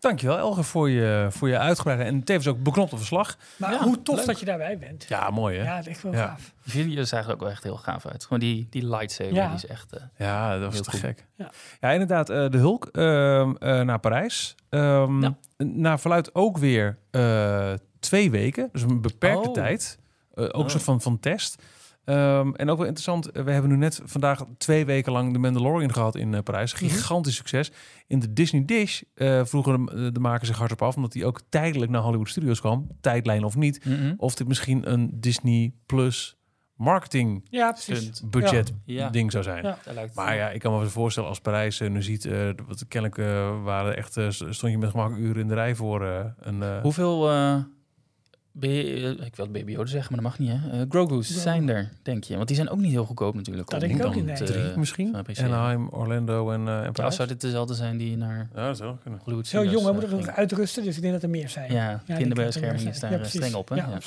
Dankjewel Elger voor je, voor je uitgebreide en tevens ook beknopte verslag. Maar Ja, hoe tof leuk. dat je daarbij bent. Ja, mooi hè? Ja, het is echt wel Ja. gaaf. Die video's zagen er ook wel echt heel gaaf uit. Gewoon die, die lightsaber, Ja. die is echt... eh, Ja, dat was te goed. gek. Ja. Ja, inderdaad. eh, de Hulk ehm, eh, naar Parijs. Ehm Ja. Naar verluid ook weer eh, twee weken. Dus een beperkte Oh. tijd. Eh, ook Oh. een soort van, van test. Ehm, en ook wel interessant. eh, We hebben nu net vandaag twee weken lang de Mandalorian gehad in eh, Parijs. Gigantisch succes. In de Disney Dish eh, vroegen de, de makers zich hardop af. Omdat die ook tijdelijk naar Hollywood Studios kwam. Tijdlijn of niet. mhm. Of dit misschien een Disney Plus marketing Ja, budget Ja. ding zou zijn. Ja. Maar ja, ik kan me voorstellen als Parijs nu ziet, wat kennelijk eh, waren echt, eh, stond je met gemak uren in de rij voor een. eh, Hoeveel... eh, B- eh, ik wil Baby Yoda zeggen, maar dat mag niet, hè? Eh, Grogu's Grogu. zijn er, denk je. Want die zijn ook niet heel goedkoop natuurlijk. Dat denk ik ook dan niet, nee. te- drie misschien? Anaheim, Orlando en, eh en Ja, Parijs. zou dit dezelfde zijn die naar Ja, dat zou kunnen. Hollywood Zo Studios, jong, we eh, moeten nog uitrusten, dus ik denk dat er meer zijn. Ja, er kinderbescherming is daar Ja, eh, streng op, hè? Ja.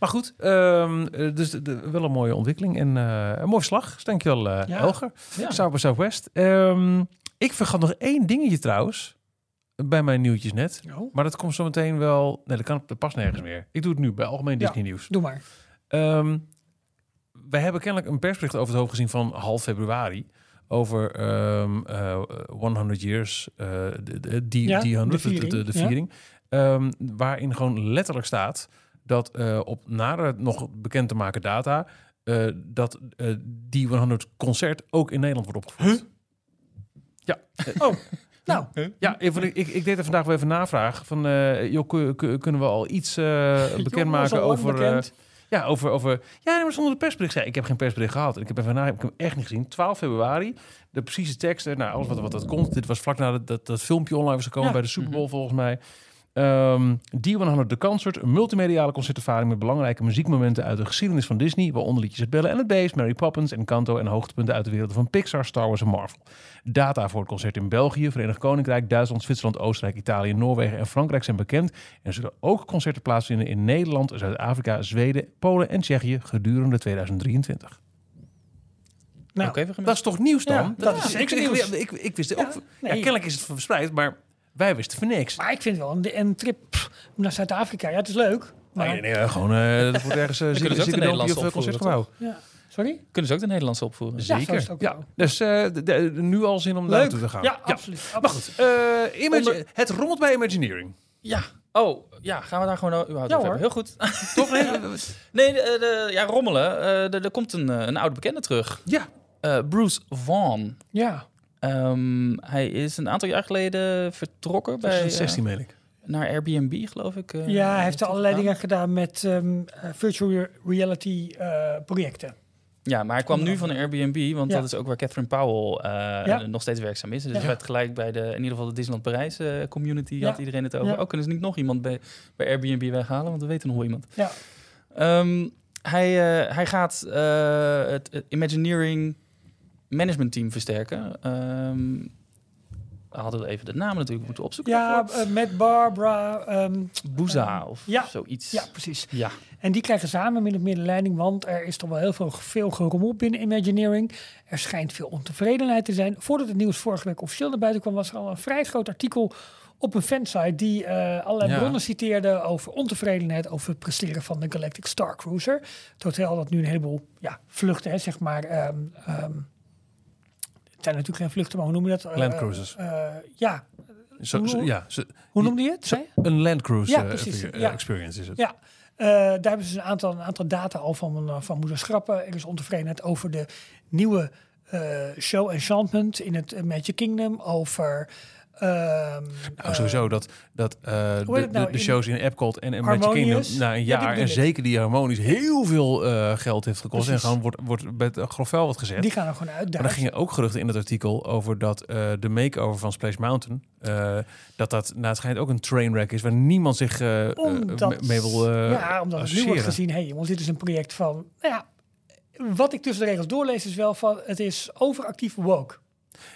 Maar goed, ehm, eh, dus de, de- wel een mooie ontwikkeling en eh, een mooi slag. Dankjewel uh, Ja. Elger. Ja. South by Southwest. Ehm, ik vergat nog één dingetje trouwens. Bij mijn nieuwtjes net. Oh, Maar dat komt zo meteen wel... Nee, dat kan dat past nergens meer. Ik doe het nu bij Algemeen Ja. Disney Nieuws. doe maar. Ehm wij hebben kennelijk een persbericht over het hoofd gezien van half februari. Over ehm eh, 100 years, eh, de, de, die, Ja, die 100, de de, de, viering, ja. Ehm, waarin gewoon letterlijk staat dat eh, op nader nog bekend te maken data... eh, dat eh, die 100 concert ook in Nederland wordt opgevoerd. Ja, Oh, nou, ja even, ik, ik deed er vandaag wel even navraag. Van, eh, joh, kun- kun- kunnen we al iets eh bekendmaken over... eh, ja, over, over... Ja, maar zonder de persbericht. zei ik heb geen persbericht gehad. En ik heb even heb ik hem echt niet gezien. 12 februari. De precieze teksten. Nou, alles wat, wat dat komt. Dit was vlak nadat dat, dat filmpje online was gekomen Ja. bij de Super Bowl volgens mij. Ehm D100 The Concert, een multimediale concertervaring met belangrijke muziekmomenten uit de geschiedenis van Disney, waaronder liedjes uit Belle en het Beest, Mary Poppins en Kanto en hoogtepunten uit de wereld van Pixar, Star Wars en Marvel. Data voor het concert in België, Verenigd Koninkrijk, Duitsland, Zwitserland, Oostenrijk, Italië, Noorwegen en Frankrijk zijn bekend. En er zullen ook concerten plaatsvinden in Nederland, Zuid-Afrika, Zweden, Polen en Tsjechië gedurende 2023. Nou. Dat is toch nieuws dan? Ja, dat is ik, zeker ik, nieuws. Ik, ik, wist het Ja, ook. Ja, nee. kennelijk is het verspreid, maar wij wisten van niks. maar ik vind wel een, een trip pff, naar Zuid-Afrika. Ja, het is leuk. Maar, Nee, nee, nee, gewoon eh dat wordt ergens uh, kunnen ze ook de Nederlandse of eh, concertgebouw. Ja. Sorry? Kunnen ze ook de Nederlandse opvoeren? Ja, Zeker. Ja, wel. dus eh, de- de- nu al zin om naartoe te gaan. Ja, absoluut. Maar goed, eh, het rommelt bij Imagineering. Ja. Oh, ja, gaan we daar gewoon überhaupt Ja, over hoor. hebben? Heel goed. Toch? Nee? nee, de, de- ja, rommelen. Eh, er, komt een, eh, een oude bekende terug. ja. Eh, Bruce Vaughn. Ja, Ehm, hij is een aantal jaar geleden vertrokken bij, 2016 eh, meen ik. naar Airbnb, geloof ik. eh, ja hij heeft allerlei gedaan. dingen gedaan met ehm, eh, virtual reality eh, projecten. Ja, maar hij kwam nu van Airbnb, want Ja. dat is ook waar Catherine Powell eh, Ja. nog steeds werkzaam is. Dus Ja. het werd gelijk bij de, in ieder geval de Disneyland Parijs eh, community Ja. had iedereen het over. Ja. Ook kunnen ze niet nog iemand bij, bij Airbnb weghalen, want we weten nog wel iemand. Ja. Ehm, hij, eh, hij gaat eh, het, het Imagineering management team versterken. Ehm, we hadden even de naam natuurlijk moeten opzoeken. Ja, daarvoor. eh, met Barbara. ehm, Booza of ja. zoiets. ja, precies. Ja. En die krijgen samen min of meer de leiding, want er is toch wel heel veel, veel gerommel binnen Imagineering. Er schijnt veel ontevredenheid te zijn. Voordat het nieuws vorige week officieel naar buiten kwam, was er al een vrij groot artikel op een fansite die eh, allerlei Ja. bronnen citeerde over ontevredenheid over het presteren van de Galactic Star Cruiser. Het hotel dat nu een heleboel ja, vluchten, hè, zeg maar. ehm, ehm, zijn natuurlijk geen vluchten, maar hoe noem je dat? Eh, Land cruises. eh, ja, Zo, zo- ja, zo- hoe noemde je het? een Land Cruise Ja, eh, eh, ja. experience is het. Ja, Eh, daar hebben ze dus een aantal, een aantal data al van, eh, van moeten schrappen. Er is ontevredenheid over de nieuwe eh, show Enchantment in het eh, Magic Kingdom. Over... ehm, Nou, sowieso dat, dat eh, de, nou? de, shows in Epcot en, en Magic? Kingdom na een jaar en zeker die harmonisch heel veel eh, geld heeft gekost Precies. en gewoon wordt, wordt bij het grof vuil wordt gezet. die gaan er gewoon uit. Maar er gingen ook geruchten in het artikel over dat eh, de makeover van Splash Mountain, eh, dat dat nou, het schijnt ook een trainwreck is waar niemand zich eh, eh, Omdat, mee wil eh ja, omdat het nu wordt gezien, hé hey, jongens, dit is een project van... Nou ja, wat ik tussen de regels doorlees is wel van, het is overactief woke.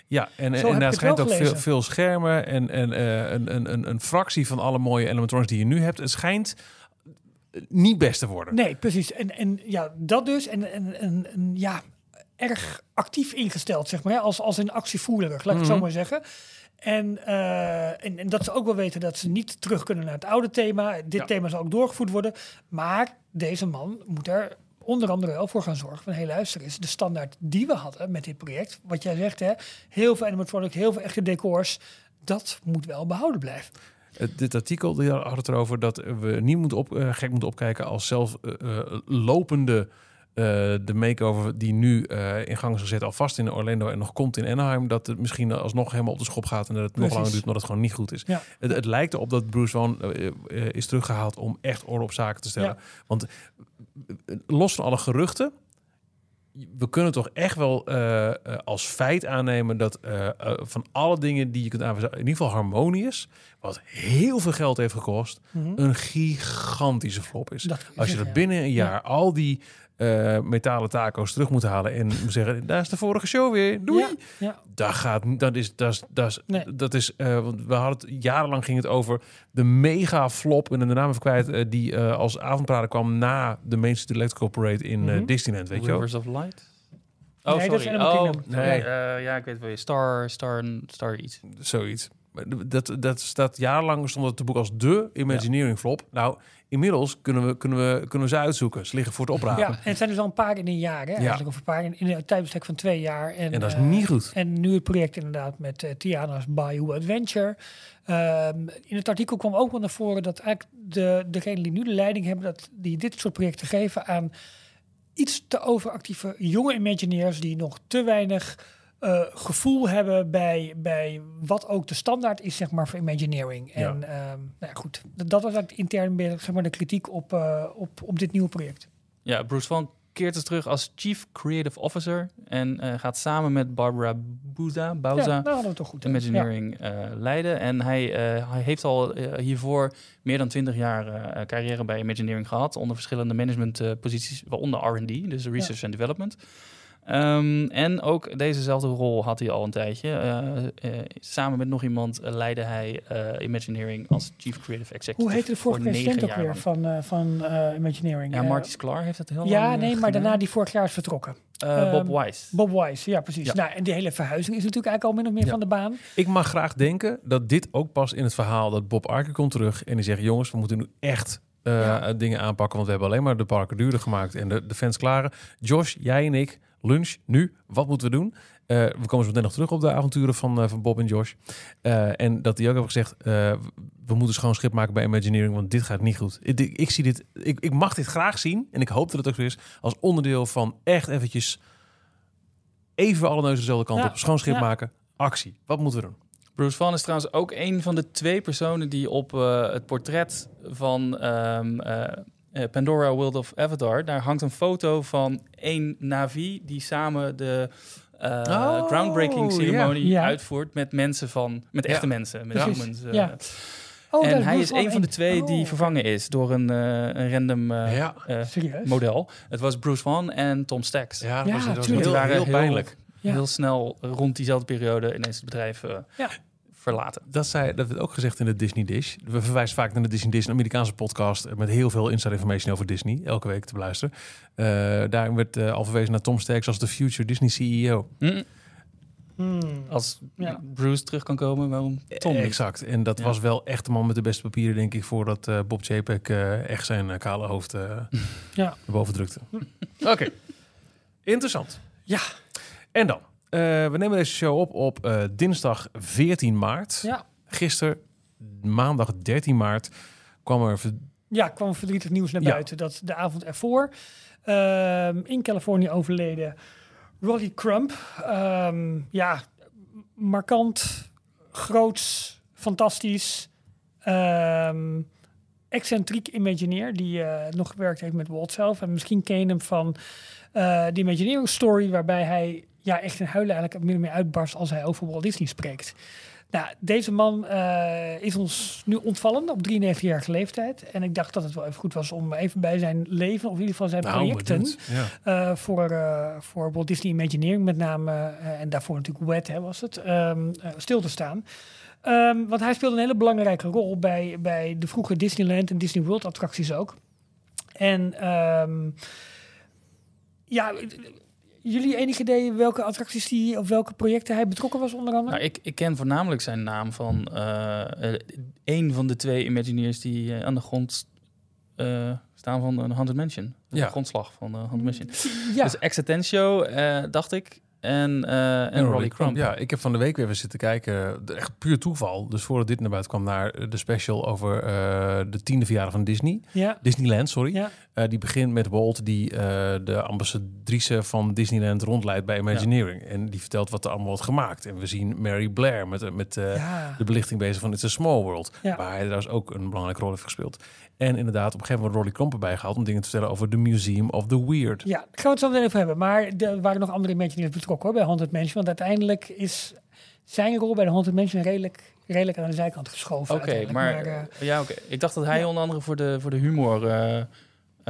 Ja, en, Zo en daar het schijnt ook veel, veel schermen en, en eh, een, een, een, een fractie van alle mooie animatronics die je nu hebt. Het schijnt eh, niet best te worden. Nee, precies. En, en ja, dat dus. En, en, en, en ja, erg actief ingesteld, zeg maar. Hè? Als, als een actievoerder, laat ik het zo Mhm. maar zeggen. En, eh, en, en dat ze ook wel weten dat ze niet terug kunnen naar het oude thema. Dit Ja. thema zal ook doorgevoerd worden. Maar deze man moet er onder andere wel voor gaan zorgen. Van, hé luister eens, de standaard die we hadden met dit project. Wat jij zegt, hè. Heel veel animatronics, heel veel echte decors. Dat moet wel behouden blijven. Dit artikel had het erover dat we niet moeten op, eh, gek moeten opkijken als zelf eh, eh, lopende eh, de makeover die nu eh, in gang is gezet, alvast in Orlando en nog komt in Anaheim, dat het misschien alsnog helemaal op de schop gaat en dat het nog langer duurt, maar dat het gewoon niet goed is. Ja. Het, het lijkt erop dat Bruce Wan eh, is teruggehaald om echt orde op zaken te stellen. Ja. Want los van alle geruchten, we kunnen toch echt wel als feit aannemen dat van alle dingen die je kunt aanwijzen, in ieder geval harmonious, wat heel veel geld heeft gekost, een gigantische flop is. Als je zeggen, dat binnen een jaar al die eh, metalen taco's terug moet halen en moet zeggen, daar is de vorige show weer, doei. Ja, ja. Dat gaat, dat is, dat is, dat is, Nee. dat is, eh, want we hadden het jarenlang ging het over de mega flop en de naam even kwijt eh, die eh, als avondprater kwam na de Main Street Electrical Parade in Mhm. Disneyland, weet je wel? Rivers of Light? Oh, Nee, dat is sorry. Oh, Kingdom. Nee. nee. eh, ja, ik weet wel. je. Star, Star, Star iets. Zoiets. Maar Dat, dat staat jarenlang stond het te boek als de Imagineering flop. Nou, inmiddels kunnen we, kunnen, we, kunnen we ze uitzoeken. Ze liggen voor het oprapen. Ja, en het zijn dus al een paar in een jaar, hè, eigenlijk. Of een paar in, in een tijdbestek van twee jaar. En, En dat is eh, niet goed. En nu het project inderdaad met eh, Tiana's Bayou Adventure. Ehm, in het artikel kwam ook wel naar voren dat eigenlijk de, degenen die nu de leiding hebben, dat die dit soort projecten geven aan iets te overactieve jonge Imagineers die nog te weinig eh, gevoel hebben bij, bij wat ook de standaard is, zeg maar, voor Imagineering. Ja. En ehm, nou ja, goed, dat was eigenlijk intern zeg maar, de kritiek op, eh, op, op dit nieuwe project. Ja, Bruce Van keert dus terug als Chief Creative Officer en eh, gaat samen met Barbara Bouza, Bauza Ja, nou goed. Imagineering leiden. En hij, hij heeft al hiervoor meer dan 20 jaar carrière bij Imagineering gehad, onder verschillende managementposities, waaronder R&D, dus Research and Development. Ehm, en ook dezezelfde rol had hij al een tijdje. Eh, eh, samen met nog iemand eh, leidde hij eh, Imagineering als Chief Creative Executive. Hoe heette de vorige voor president ook weer van, eh, van eh, Imagineering? Ja, Marty Sklar heeft het heel Ja, lang, eh, nee, maar daarna die vorig jaar is vertrokken. Eh, Bob Ehm, Wise. Bob Wise, ja precies. Ja. Nou, en die hele verhuizing is natuurlijk eigenlijk al min of meer Ja. van de baan. Ik mag graag denken dat dit ook past in het verhaal dat Bob Arker komt terug en die zegt: jongens, we moeten nu echt eh, Ja. dingen aanpakken, want we hebben alleen maar de parken duurder gemaakt en de, de fans klaren. Josh, jij en ik, lunch nu. Wat moeten we doen? Eh, we komen zo meteen nog terug op de avonturen van, eh, van Bob en Josh. Eh, en dat die ook hebben gezegd: eh, we moeten schoon schip maken bij Imagineering, want dit gaat niet goed. Ik, ik, ik zie dit, ik, ik mag dit graag zien en ik hoop dat het ook zo is als onderdeel van echt eventjes even alle neuzen dezelfde kant Ja. op. Schoon schip Ja. maken. Actie. Wat moeten we doen? Bruce Van is trouwens ook een van de twee personen die op eh, het portret van ehm, eh, Pandora World of Avatar, daar hangt een foto van één Navi die samen de eh, Oh, groundbreaking ceremonie uitvoert met mensen van, met Ja. echte mensen, met Precies. humans. eh. Ja. Oh, en hij is een van de twee die Oh, vervangen is door een, eh, een random Ja. model. Het was Bruce Van en Tom Stacks. Ja, dat Ja, was, dat was heel, Die waren heel heel- pijnlijk. Ja. Heel snel rond diezelfde periode ineens het bedrijf eh, Ja. Verlaten. Dat, zei, dat werd ook gezegd in de Disney Dish. We verwijzen vaak naar de Disney Dish, een Amerikaanse podcast eh, met heel veel inside information over Disney, elke week te beluisteren. Eh daarin werd eh, al verwezen naar Tom Stacks als de future Disney CEO. Mm. Hmm. Als Ja. Bruce terug kan komen, waarom Tom niet? Exact. En dat Ja. was wel echt de man met de beste papieren, denk ik, voordat eh, Bob Chapek eh, echt zijn kale hoofd eh Ja. boven drukte. Oké. Interessant. Ja. En dan? Eh, we nemen deze show op op eh, dinsdag 14 maart. Ja. Gisteren, maandag 13 maart, kwam er Ja, kwam verdrietig nieuws naar Ja. buiten. Dat de avond ervoor ehm, in Californië overleden Roddy Crump. ehm, ja, markant, groots, fantastisch, ehm, excentriek Imagineer. Die eh, nog gewerkt heeft met Walt zelf. En misschien ken je hem van eh de Imagineering Story, waarbij hij ja, echt in huilen eigenlijk min of meer uitbarst als hij over Walt Disney spreekt. Nou, deze man eh, is ons nu ontvallen op 93-jarige leeftijd. En ik dacht dat het wel even goed was om even bij zijn leven, of in ieder geval zijn Nou, projecten. Ja. eh, voor, eh, voor Walt Disney Imagineering met name, en daarvoor natuurlijk WET hè, was het, ehm, eh, stil te staan. Ehm, want hij speelde een hele belangrijke rol bij, bij de vroege Disneyland en Disney World attracties ook. En ehm, ja, jullie enig idee welke attracties die of welke projecten hij betrokken was onder andere? Nou, ik, ik ken voornamelijk zijn naam van eh, eh, een van de twee Imagineers die eh, aan de grond eh, staan van de Haunted Mansion. De Ja. grondslag van de Haunted Mansion. ja, Dus Exitentio, eh dacht ik. En, eh en, Rolly Crump. Ja, ik heb van de week weer weer zitten kijken. Echt puur toeval. Dus voordat dit naar buiten kwam, naar de special over eh, de tiende verjaardag van Disney. ja, Disneyland, sorry. ja, Eh, die begint met Walt, die eh, de ambassadrice van Disneyland rondleidt bij Imagineering. En die vertelt wat er allemaal wordt gemaakt. En we zien Mary Blair met, met eh, ja. de belichting bezig van It's a Small World. Ja. Waar hij trouwens ook een belangrijke rol heeft gespeeld. En inderdaad, op een gegeven moment Rolly Crump erbij gehaald om dingen te vertellen over The Museum of the Weird. Ja, daar gaan we het zo meteen even hebben. Maar er waren nog andere Imagineers betrokken hoor, bij Haunted Mansion. Want uiteindelijk is zijn rol bij de Haunted Mansion redelijk, redelijk aan de zijkant geschoven. Oké, maar, eh, ja, oké. ik dacht dat hij ja. onder andere voor de, voor de humor eh eh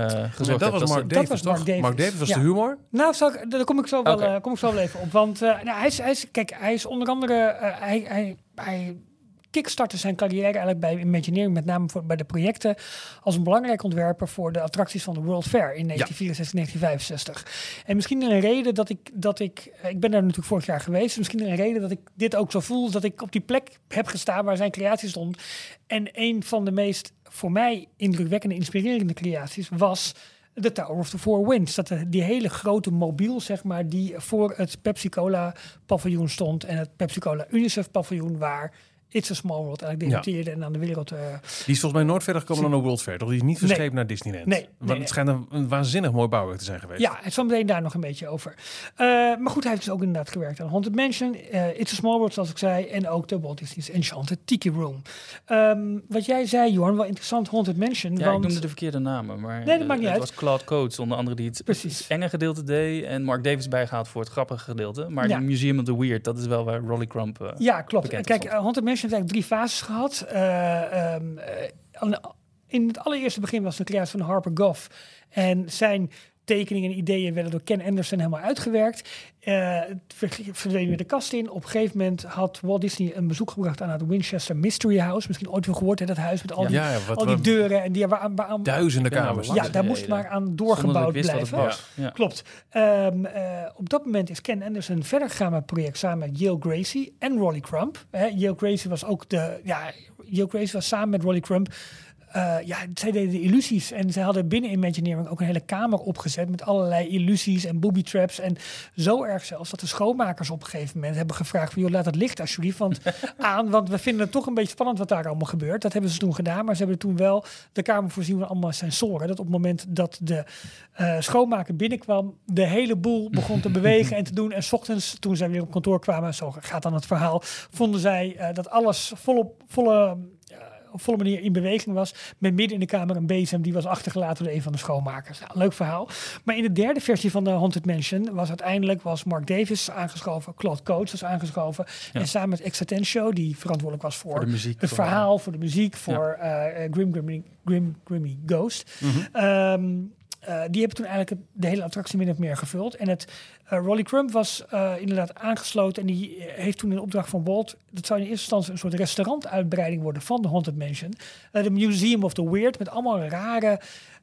gezorgd Nee, dat was Mark ze- dat Davis, was toch? Mark Davis. Mark Davis was Ja. de humor. Nou, zal ik, daar kom ik zo wel, eh, kom ik zo wel even op. Want eh, nou, hij, is, hij, is, kijk, hij is onder andere... eh, hij, hij, hij kickstartte zijn carrière eigenlijk bij Imagineering, met name voor, bij de projecten, als een belangrijk ontwerper voor de attracties van de World Fair in 1964, 1965. En misschien een reden dat ik, dat ik, eh, ik ben daar natuurlijk vorig jaar geweest, misschien een reden dat ik dit ook zo voel, dat ik op die plek heb gestaan waar zijn creatie stond. En een van de meest, voor mij, indrukwekkende, inspirerende creaties was de Tower of the Four Winds. Dat er die hele grote mobiel, zeg maar, die voor het Pepsi-Cola paviljoen stond en het Pepsi-Cola UNICEF paviljoen waar It's a Small World eigenlijk Ja. debuteerde en aan de wereld... eh, Die is volgens mij nooit verder gekomen dan de World Fair. Toch? Die is niet verscheept naar Disneyland. Nee, nee, Want nee. het schijnt een, een waanzinnig mooi bouwwerk te zijn geweest. Ja, het zo meteen daar nog een beetje over. Eh, maar goed, hij heeft dus ook inderdaad gewerkt aan Haunted Mansion, eh It's a Small World, zoals ik zei, en ook de Walt Disney's Enchanted Tiki Room. Ehm, wat jij zei, Jorn, wel interessant, Haunted Mansion. Ja, want, ik noemde de verkeerde namen. Maar dat eh, maakt niet het uit. was Claude Coates, onder andere, die het Precies. enge gedeelte deed. En Mark Davis bijgehaald voor het grappige gedeelte. Maar Ja. Museum of the Weird, dat is wel waar Rolly Crump... Ja, klopt. Kijk, Haunted Mansion heeft eigenlijk drie fases gehad. Eh, ehm, eh, in het allereerste begin was de creatie van Harper Goff. En zijn tekeningen en ideeën werden door Ken Anderson helemaal uitgewerkt. Eh, het ver- verdween weer de kast in. Op een gegeven moment had Walt Disney een bezoek gebracht aan het Winchester Mystery House. Misschien ooit wel gehoord, hè, dat huis met al die, Ja, ja, wat, al die deuren. En die waar, waar, duizenden kamers. daar ja, daar moest maar aan doorgebouwd wist blijven. wat het was. Ja. Klopt. Ehm, eh, op dat moment is Ken Anderson verder gegaan met het project samen met Yale Gracie en Rolly Crump. Hè, Yale Gracie was ook de. Ja, Yale Gracie was samen met Rolly Crump. Eh, ja, zij deden de illusies. En ze hadden binnen Imagineering ook een hele kamer opgezet met allerlei illusies en booby traps. En zo erg zelfs dat de schoonmakers op een gegeven moment hebben gevraagd: van, joh, laat het licht alsjeblieft want, aan. Want we vinden het toch een beetje spannend wat daar allemaal gebeurt. Dat hebben ze toen gedaan. Maar ze hebben toen wel de kamer voorzien van allemaal sensoren. Dat op het moment dat de eh, schoonmaker binnenkwam, de hele boel begon te bewegen en te doen. En 's ochtends, toen zij weer op kantoor kwamen, zo gaat dan het verhaal, vonden zij eh, dat alles volop, volle, op volle manier in beweging was. Met midden in de kamer een bezem die was achtergelaten door een van de schoonmakers. Nou, leuk verhaal. Maar in de derde versie van de Haunted Mansion was uiteindelijk was Mark Davis aangeschoven, Claude Coates was aangeschoven. Ja. En samen met Exaten Show, die verantwoordelijk was voor, Voor de muziek. het verhaal, voor de muziek, voor eh, eh, Grim, Grimmy, Grim Grimmy Ghost. Mhm. Ehm, eh, die hebben toen eigenlijk de hele attractie min of meer gevuld. En het eh, Rolly Crump was eh, inderdaad aangesloten. En die eh, heeft toen in opdracht van Walt... dat zou in eerste instantie een soort restaurantuitbreiding worden van de Haunted Mansion. Eh, De Museum of the Weird met allemaal rare...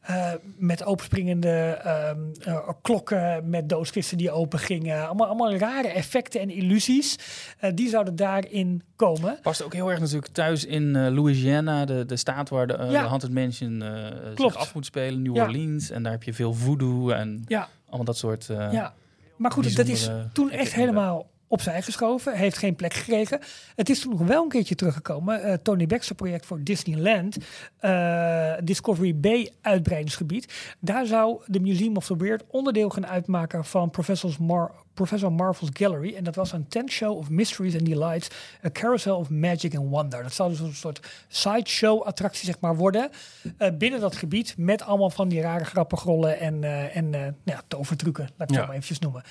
eh, met openspringende ehm, eh, klokken, met doodskisten die open gingen. Allemaal, allemaal rare effecten en illusies. eh, die zouden daarin komen. Past ook heel erg natuurlijk thuis in Louisiana, de, de staat waar de, Ja. de Haunted Mansion zich af moet spelen. New Ja. Orleans. En daar heb je veel voodoo en Ja, allemaal dat soort... ja. Maar goed, dat is toen echt helemaal opzij geschoven. Heeft geen plek gekregen. Het is toen nog wel een keertje teruggekomen. Eh, Tony Baxter project voor Disneyland. eh, Discovery Bay uitbreidingsgebied. Daar zou de Museum of the Weird onderdeel gaan uitmaken van Professor's Mar Professor Marvel's Gallery. En dat was een tent show of mysteries and delights. A carousel of magic and wonder. Dat zou dus een soort sideshow attractie zeg maar worden. eh, binnen dat gebied met allemaal van die rare grappengrollen en, eh, en eh, nou ja, tovertrucken. Laat ik het Ja. maar eventjes noemen.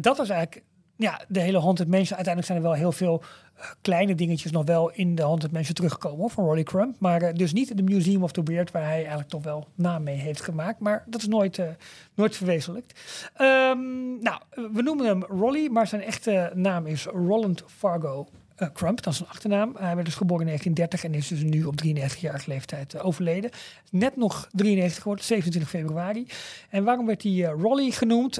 Dat was eigenlijk ja, de hele Haunted Mansion. Uiteindelijk zijn er wel heel veel eh, kleine dingetjes nog wel in de Haunted Mansion teruggekomen van Rolly Crump. Maar eh, dus niet de Museum of the Weird, waar hij eigenlijk toch wel naam mee heeft gemaakt. Maar dat is nooit, eh, nooit verwezenlijkt. Ehm, nou, we noemen hem Rolly, maar zijn echte naam is Roland Fargo. Eh, Crump, dat is een achternaam. Hij werd dus geboren in 1930 en is dus nu op 93-jarige leeftijd eh, overleden. Net nog 93 geworden, 27 februari. En waarom werd hij eh, Rolly genoemd?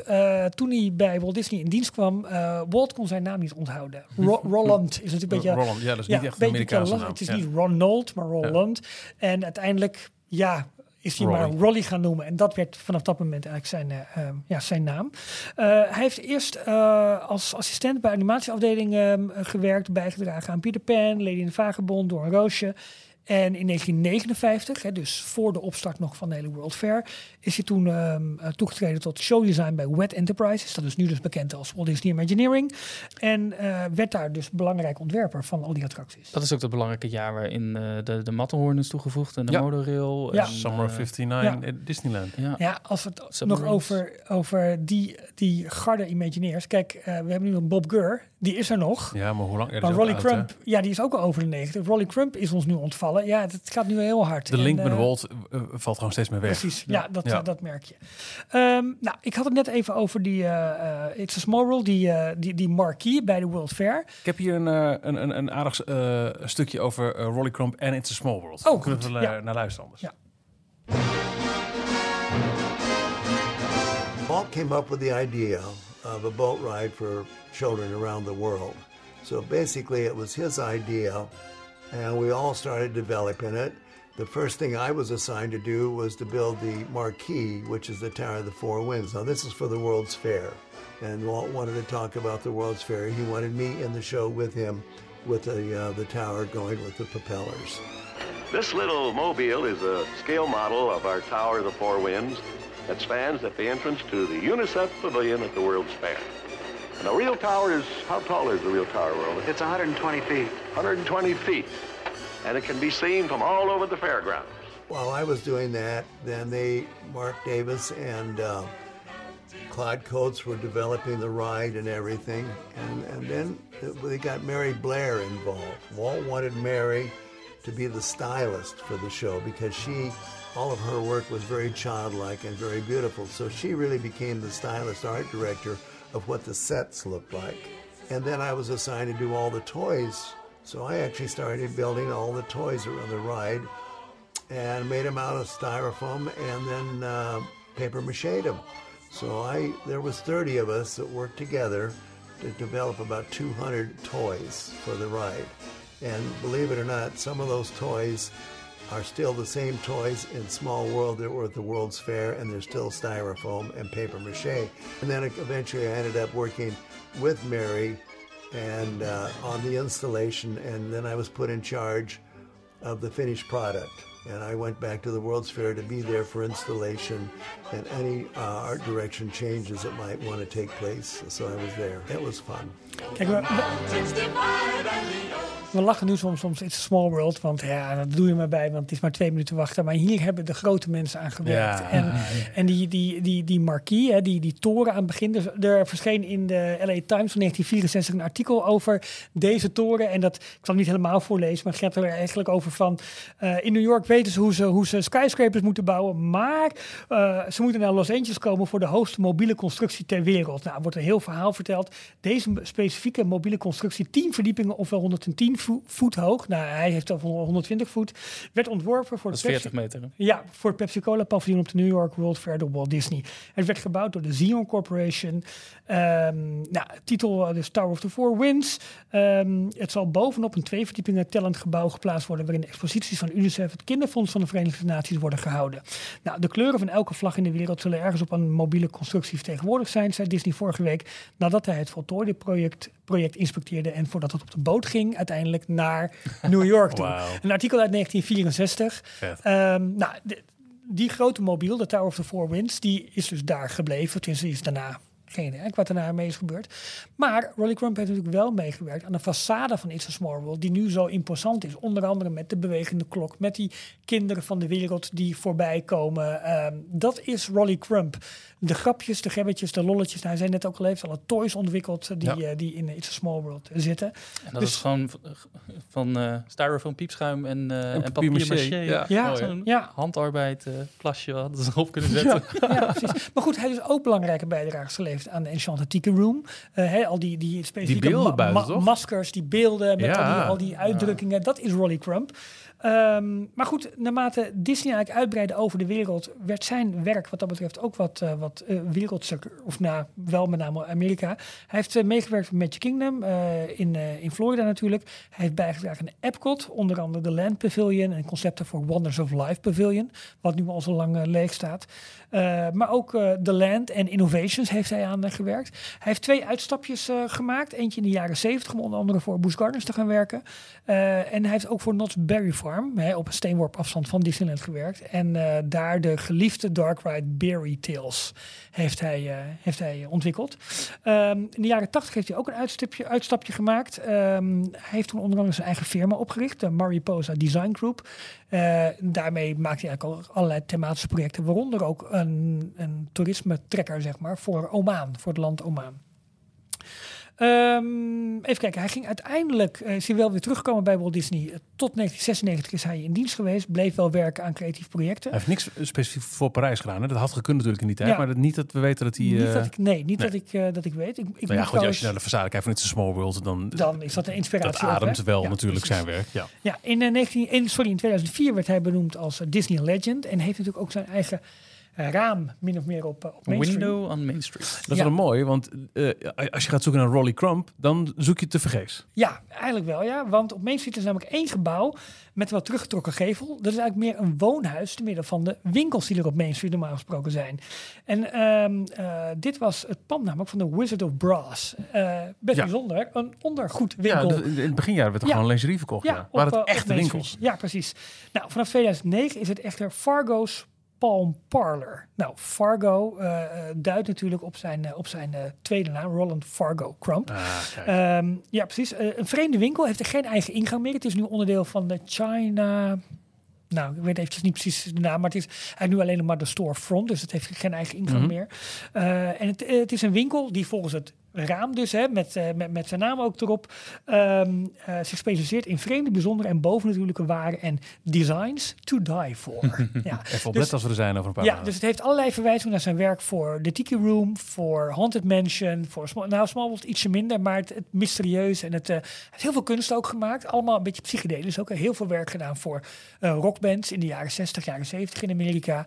Toen hij bij Walt Disney in dienst kwam, Walt kon zijn naam niet onthouden. Ro- Roland is natuurlijk een beetje... Roland, ja, dat is niet echt een Amerikaanse naam. Het is Ja. niet Ronald, maar Roland. En uiteindelijk, ja, is hij maar Rolly. Gaan noemen. En dat werd vanaf dat moment eigenlijk zijn, eh, ehm, ja, zijn naam. Eh, hij heeft eerst eh, als assistent bij de animatieafdeling ehm, gewerkt, bijgedragen aan Peter Pan, Lady in de Vagebond, Door een Roosje. En in 1959, hè, dus voor de opstart nog van de hele World Fair, is hij toen ehm, eh, toegetreden tot showdesign bij Wet Enterprises. Dat is nu dus bekend als Walt Disney Imagineering. En eh, werd daar dus belangrijk ontwerper van al die attracties. Dat is ook het belangrijke jaar waarin eh, de, de Matterhorn is toegevoegd en de Ja. monorail. Ja. en, Summer of eh, 59 ja. in Disneyland. Ja. Ja, als we het nog over, over die, die garde Imagineers. Kijk, eh, we hebben nu nog Bob Gurr. Die is er nog. Ja, maar hoe lang? Ja, maar Rolly? Crump, ja, die is ook al over de 90. Rolly Crump is ons nu ontvallen. Ja, het gaat nu heel hard. De link met eh, Walt eh, valt gewoon steeds meer weg. Precies, ja, dat, Ja. dat merk je. Ehm, nou, ik had het net even over die eh, eh, It's a Small World, die, eh, die, die marquee bij de World Fair. Ik heb hier een, eh, een, een, een aardig eh, stukje over eh, Rolly Crump en It's a Small World. Oh, kunnen we eh, ja. naar luisteren anders. Ja. Walt came up with the idea of a boat ride for children around the world. So basically, it was his idea, and we all started developing it. The first thing I was assigned to do was to build the marquee, which is the Tower of the Four Winds. Now, this is for the World's Fair, and Walt wanted to talk about the World's Fair. He wanted me in the show with him, with the uh, the tower going with the propellers. This little mobile is a scale model of our Tower of the Four Winds that stands at the entrance to the UNICEF Pavilion at the World's Fair. And the real tower is, how tall is the real tower, Roland? It's 120 feet. 120 feet. And it can be seen from all over the fairgrounds. While I was doing that, then they, Mark Davis and uh, Claude Coates were developing the ride and everything. And, and then they got Mary Blair involved. Walt wanted Mary to be the stylist for the show because she, all of her work was very childlike and very beautiful. So she really became the stylist art director of what the sets looked like. And then I was assigned to do all the toys. So I actually started building all the toys around the ride and made them out of styrofoam and then uh, paper mache them. So I there was 30 of us that worked together to develop about 200 toys for the ride. And believe it or not, some of those toys are still the same toys in Small World that were at the World's Fair, and they're still styrofoam and paper mache. And then eventually I ended up working with Mary and uh, on the installation, and then I was put in charge of the finished product. And I went back to the World's Fair to be there for installation and any uh, art direction changes that might want to take place. So I was there. It was fun. We, lachen nu soms, soms It's a Small World, want ja, dat doe je maar bij, want het is maar twee minuten wachten. Maar hier hebben de grote mensen aan gewerkt. Ja. En, en die, die, die, die marquee, hè, die, die toren aan het begin, dus er verscheen in de LA Times van 1964 een artikel over deze toren. En dat, ik zal niet helemaal voorlezen, maar het gaat er eigenlijk over van, eh, in New York weten ze hoe ze, hoe ze skyscrapers moeten bouwen, maar eh, ze moeten naar Los Angeles komen voor de hoogste mobiele constructie ter wereld. Nou, er wordt een heel verhaal verteld. Deze specifieke mobiele constructie, 10 verdiepingen, ofwel 110 vo- voet hoog. Nou, hij heeft over 120 voet. Werd ontworpen voor Dat de is Pepsi- 40 meter. hè? ja, voor het Pepsi-Cola paviljoen op de New York World Fair door Walt Disney. Het werd gebouwd door de Xeon Corporation. Ehm nou, titel eh, dus Tower of the Four Winds. Ehm, het zal bovenop een twee verdiepingen tellend gebouw geplaatst worden... waarin de exposities van UNICEF, het kinderfonds van de Verenigde Naties, worden gehouden. Nou, de kleuren van elke vlag in de wereld zullen ergens op een mobiele constructie vertegenwoordigd zijn, zei Disney vorige week, nadat hij het voltooide project, project inspecteerde en voordat het op de boot ging, uiteindelijk naar New York toe. Een artikel uit 1964. Vet. Ehm, nou, de- die grote mobiel, de Tower of the Four Winds, die is dus daar gebleven. Tenminste, die is daarna geen idee wat daarna mee is gebeurd. Maar Rolly Crump heeft natuurlijk wel meegewerkt aan de façade van It's a Small World, die nu zo imposant is. Onder andere met de bewegende klok, met die kinderen van de wereld die voorbij komen. Ehm, dat is Rolly Crump. De grapjes, de gebbetjes, de lolletjes. Nou, hij zei net ook al, heeft alle toys ontwikkeld die, Ja. eh, die in It's a Small World zitten. En dat Dus- is gewoon v- van eh styrofoam, piepschuim en, eh en papier maché. papier-maché. Ja. Ja, ja. handarbeid eh, plasje hadden ze erop kunnen zetten. Ja, precies. Maar goed, hij heeft dus ook belangrijke bijdrages geleverd aan de Enchanted Room. Eh, hè, al die, die specifieke beelden ma- buiten, ma- toch? maskers, die beelden met Ja. al, die, al die uitdrukkingen. Dat is Rolly Crump. Ehm, maar goed, naarmate Disney eigenlijk uitbreidde over de wereld, werd zijn werk wat dat betreft ook wat, eh wat eh. Of nou, wel met name Amerika. Hij heeft eh, meegewerkt met Magic Kingdom eh, in, eh, in Florida natuurlijk. Hij heeft bijgedragen aan Epcot, onder andere de Land Pavilion en concepten voor Wonders of Life Pavilion, wat nu al zo lang eh, leeg staat. Eh, maar ook eh The Land en Innovations heeft hij aan gewerkt. Hij heeft twee uitstapjes eh, gemaakt. Eentje in de jaren 70 om onder andere voor Busch Gardens te gaan werken. En hij heeft ook voor Knott's Berry Farm hè, op een steenworp afstand van Disneyland gewerkt. En daar de geliefde Dark Ride Berry Tales heeft hij, heeft hij ontwikkeld. Ehm, in de jaren 80 heeft hij ook een uitstapje, uitstapje gemaakt. Ehm, hij heeft toen onder andere zijn eigen firma opgericht, de Mariposa Design Group. Eh, daarmee maakt hij eigenlijk al allerlei thematische projecten, waaronder ook een, een toerisme-trekker, zeg maar, voor Oman, voor het land Oman. Ehm, even kijken, hij ging uiteindelijk, eh, is hij wel weer teruggekomen bij Walt Disney. Eh, Tot 1996 is hij in dienst geweest, bleef wel werken aan creatieve projecten. Hij heeft niks specifiek voor Parijs gedaan. Hè? Dat had gekund natuurlijk in die tijd. Ja. Maar dat, niet dat we weten dat hij... niet eh, dat ik, nee, niet nee. dat ik, dat ik weet. Ik, ik nou ja, goed, als je naar de façade kijkt van It's a Small World, dan, dan is dat een inspiratie. dat ademt wel Ja, natuurlijk precies. zijn werk. Ja. Ja, in, eh, 19, in, sorry, in 2004 werd hij benoemd als Disney Legend. En heeft natuurlijk ook zijn eigen raam min of meer op, eh, op Main Street. Window on Main Street. Dat is Ja. wel mooi, want eh, als je gaat zoeken naar Rolly Crump, dan zoek je te vergeefs. Ja, eigenlijk wel, ja. Want op Main Street is namelijk één gebouw met een wat teruggetrokken gevel. Dat is eigenlijk meer een woonhuis te midden van de winkels die er op Main Street normaal gesproken zijn. En ehm, eh, dit was het pand namelijk van de Wizard of Brass. Eh, best Ja. bijzonder? Een ondergoed Ja, winkel. in het beginjaren werd er Ja. gewoon lingerie verkocht. Ja, Ja, Waren op, het eh, echte Main winkels? Street. Ja, precies. Nou, vanaf 2009 is het echter Fargo's Palm Parlor. Nou, Fargo eh, eh, duidt natuurlijk op zijn, eh, op zijn tweede naam, Roland Fargo Crump. Ah. Ehm, ja, precies. Een vreemde winkel heeft er geen eigen ingang meer. Het is nu onderdeel van de China. Nou, ik weet eventjes niet precies de naam, maar het is eigenlijk nu alleen nog maar de storefront, dus het heeft geen eigen ingang Mhm. meer. En het, het is een winkel die volgens het raam dus, hè, met, eh, met, met zijn naam ook erop, eh, zich specialiseert in vreemde, bijzondere en bovennatuurlijke waren en designs to die for. ja. Even opletten Dus- als we er zijn over een paar Ja, maanden. dus het heeft allerlei verwijzingen naar zijn werk voor The Tiki Room, voor Haunted Mansion, voor Small, nou Small World ietsje minder, maar het, het mysterieus en het hij heeft heel veel kunst ook gemaakt, allemaal een beetje psychedelisch ook, heel veel werk gedaan voor rockbands in de jaren 60, jaren 70 in Amerika.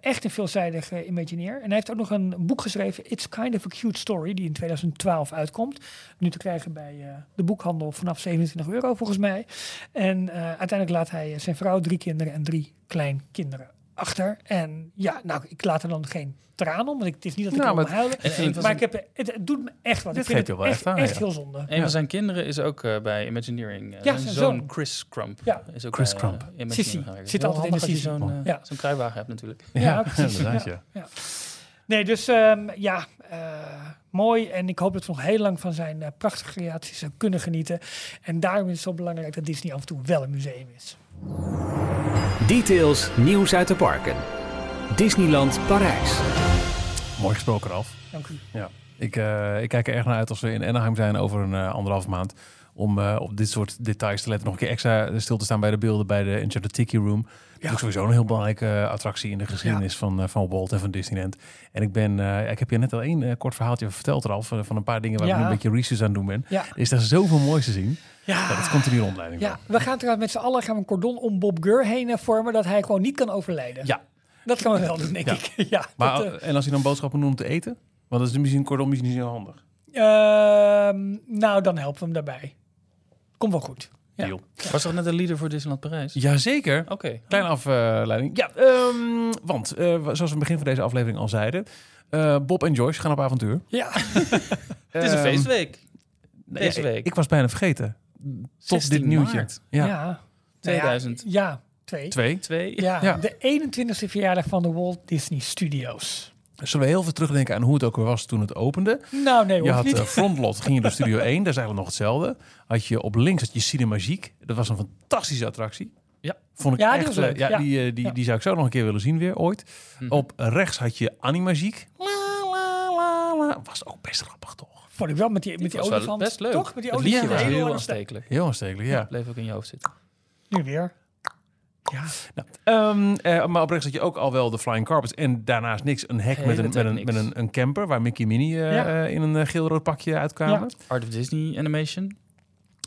Echt een veelzijdige imagineer. En hij heeft ook nog een boek geschreven, It's Kind of a Cute Story, die in 2012 uitkomt. Nu te krijgen bij eh, de boekhandel vanaf 27 euro volgens mij. En eh, uiteindelijk laat hij eh, zijn vrouw, drie kinderen en drie kleinkinderen achter. En ja, nou, ik laat er dan geen traan om, want ik, het is niet dat ik Nou, maar wil huilen. En Maar ik heb, het, het doet me echt wat. Dit ik vind geeft het wel echt, aan, echt ja. heel zonde. Een van zijn kinderen is ook eh, bij Imagineering. eh, Ja, zijn zoon zoon. Chris Crump. Ja. Is ook Chris bij, Crump. werken. Zit Heel altijd in de handig als je Sissy. zo'n Ja. zo'n kruiwagen hebt natuurlijk. Ja, precies. Ja. Ja. Nee, dus ehm, ja, eh, mooi. En ik hoop dat we nog heel lang van zijn eh, prachtige creaties eh, kunnen genieten. En daarom is het zo belangrijk dat Disney af en toe wel een museum is. Details, nieuws uit de parken. Disneyland Parijs. Mooi gesproken, Ralf. Dank u. Ja. Ik, eh, ik kijk er erg naar uit als we in Anaheim zijn over een anderhalf maand. Om eh, op dit soort details te letten. Nog een keer extra stil te staan bij de beelden bij de Enchanted Tiki Room. Dat is sowieso een heel belangrijke eh, attractie in de geschiedenis van, eh, van Walt en van Disneyland. En ik ben, ik heb je net al één kort verhaaltje verteld, Ralf, van, van een paar dingen waar ik Ja. nu een beetje research aan het doen ben. Ja. Er is daar zoveel moois te zien. Ja. Ja, dat komt in die rondleiding Ja, we gaan trouwens met z'n allen gaan we een cordon om Bob Gurr heen vormen, dat hij gewoon niet kan overlijden. Ja. Dat we wel doen, denk Ja. ik. ja, Maar, dat, eh, en als hij dan boodschappen om te eten? Want dat is misschien cordon misschien niet zo handig. ehm, nou, dan helpen we hem daarbij. Komt wel goed. Ja. Deal. Was er net een leader voor Disneyland Parijs? Jazeker. Oké. Kleine afleiding. Ja, ehm, want eh, zoals we in het begin van deze aflevering al zeiden, eh, Bob en Joyce gaan op avontuur. Ja. Het is een Ehm, feestweek. Deze ik- week. Ik, was bijna vergeten. Tot 16 dit nieuwtje. maart. Ja. Ja. Nou 2000. Ja, ja, twee. Twee. Twee. Ja, Ja. de 21ste verjaardag van de Walt Disney Studios. Zullen we heel veel terugdenken aan hoe het ook weer was toen het opende? Nou, nee, Je had niet. eh, Frontlot, ging je door Studio 1, dat is eigenlijk nog hetzelfde. Had je op links had je Cinemagique. Dat was een fantastische attractie. Ja. Vond ik Ja, die echt leuk. leuk, Ja, ja. Die, eh, die, Ja. die zou ik zo nog een keer willen zien weer ooit. Mhm. Op rechts had je Animagique. La, la, la, la. Was ook best grappig toch? Vond ik wel met die, met die was wel olifant. best leuk. Toch? Met die olifant. was heel aanstekelijk. Heel aanstekelijk, ja. Bleef ook in je hoofd zitten. Nu weer. Ja. Ehm, eh, maar op rechts had je ook al wel de Flying Carpets. En daarnaast niks. Een hek met, een, met, een, niks. met een, een camper waar Mickey en Minnie eh, Ja. eh, in een geel-rood pakje uitkwamen. Ja. Art of Disney Animation.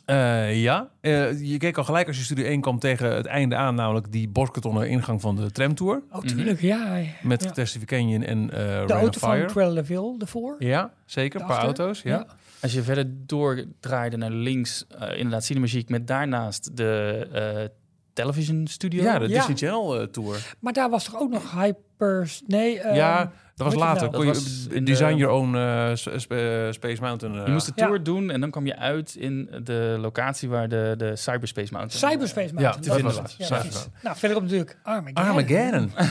Eh, ja, je keek al gelijk als je Studio 1 kwam tegen het einde aan, namelijk die boskartonnen ingang van de tramtour. Oh, tuurlijk, ja. Met ja. Canyon en eh De Rain auto of van Fire. Cruella de Vil ervoor. Ja, zeker. Een paar auto's. Ja. Ja. Als je verder doordraaide naar links, inderdaad Cinemagique, met daarnaast de eh television studio. Ja, de Ja. Disney Channel eh, tour. Maar daar was toch ook nog Hypers... Nee, ehm, ja, dat was later. nou? Kon Dat je was eh, in design de- your own eh, eh, Space Mountain. eh, Je moest de Ja. tour doen en dan kwam je uit in de locatie waar de, de Cyberspace Mountain... Cyberspace ja, Mountain. te dat vinden was. Ja, precies. Nou, verderop natuurlijk Armageddon. Armageddon.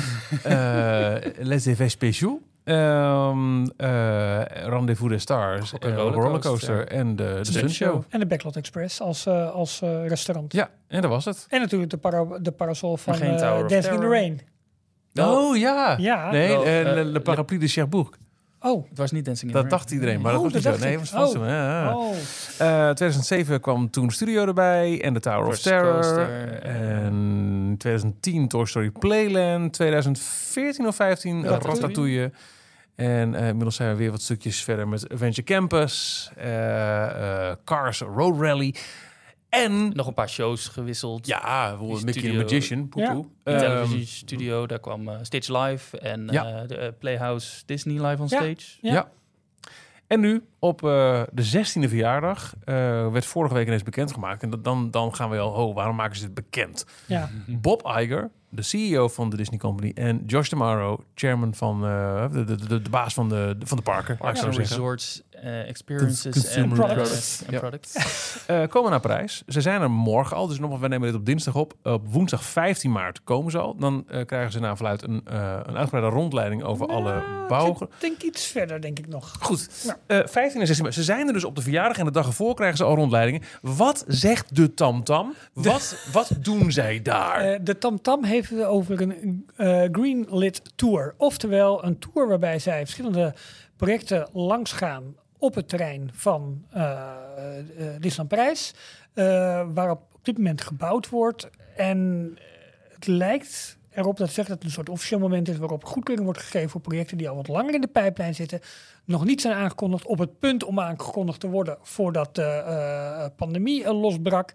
Eh, Les Effets Spéciaux. Ehm, eh, Rendezvous des Stars. Een eh, rollercoaster. rollercoaster. En de, de Sun Show. En de Backlot Express als, eh, als restaurant. Ja, en dat was het. En natuurlijk de, para- de parasol van Dancing in the. Rain. Oh ja. Ja. Nee, de, de paraplu de Cherbourg. Oh. Het was niet Dancing in Dat the Rain. dacht iedereen, maar dat Oh, was niet dat zo. Nee, ik. was vast Oh. Ja, ja. Oh. Eh, 2007 kwam toen Studio erbij en de Tower of Terror. Coaster. En 2010 Toy Story Playland. 2014 of 15 Ratatouille. Ratatouille. En eh, inmiddels zijn we weer wat stukjes verder met Adventure Campus, eh, eh, Cars Road Rally. En Nog een paar shows gewisseld. ja, bijvoorbeeld Mickey the Magician, poepoe. De Ehm, televisie studio, daar kwam Stage Live en Ja. eh, de Playhouse Disney Live on Ja. Stage. Ja. Ja. En nu, op eh, de 16e verjaardag, eh, werd vorige week ineens bekendgemaakt. En dat- dan, dan gaan we al, oh, waarom maken ze dit bekend? Ja. Bob Iger, de CEO van de Disney Company, en Josh Tomorrow, chairman van eh, de, de, de, de baas van de, van de parken, Parks and. Resorts, eh, Experiences Consumer en products. Ja. products. Eh, komen naar Parijs. Ze zijn er morgen al, dus nog, we nemen dit op dinsdag op. Op woensdag 15 maart komen ze al. Dan krijgen ze na verluid een, eh, een uitgebreide rondleiding over alle bouw. Ik denk iets verder, denk ik nog. Goed. Eh 15 en 16 maart. Ze zijn er dus op de verjaardag en de dag ervoor krijgen ze al rondleidingen. Wat zegt de tamtam? Wat, wat doen zij daar? Eh, de TamTam heeft over een eh Greenlit Tour. Oftewel een tour waarbij zij verschillende projecten langsgaan op het terrein van eh eh, Disneyland Parijs. waarop op dit moment gebouwd wordt. En het lijkt erop dat zegt dat het een soort officieel moment is waarop goedkeuring wordt gegeven voor projecten die al wat langer in de pijplijn zitten. Nog niet zijn aangekondigd op het punt om aangekondigd te worden voordat de eh, pandemie eh, losbrak.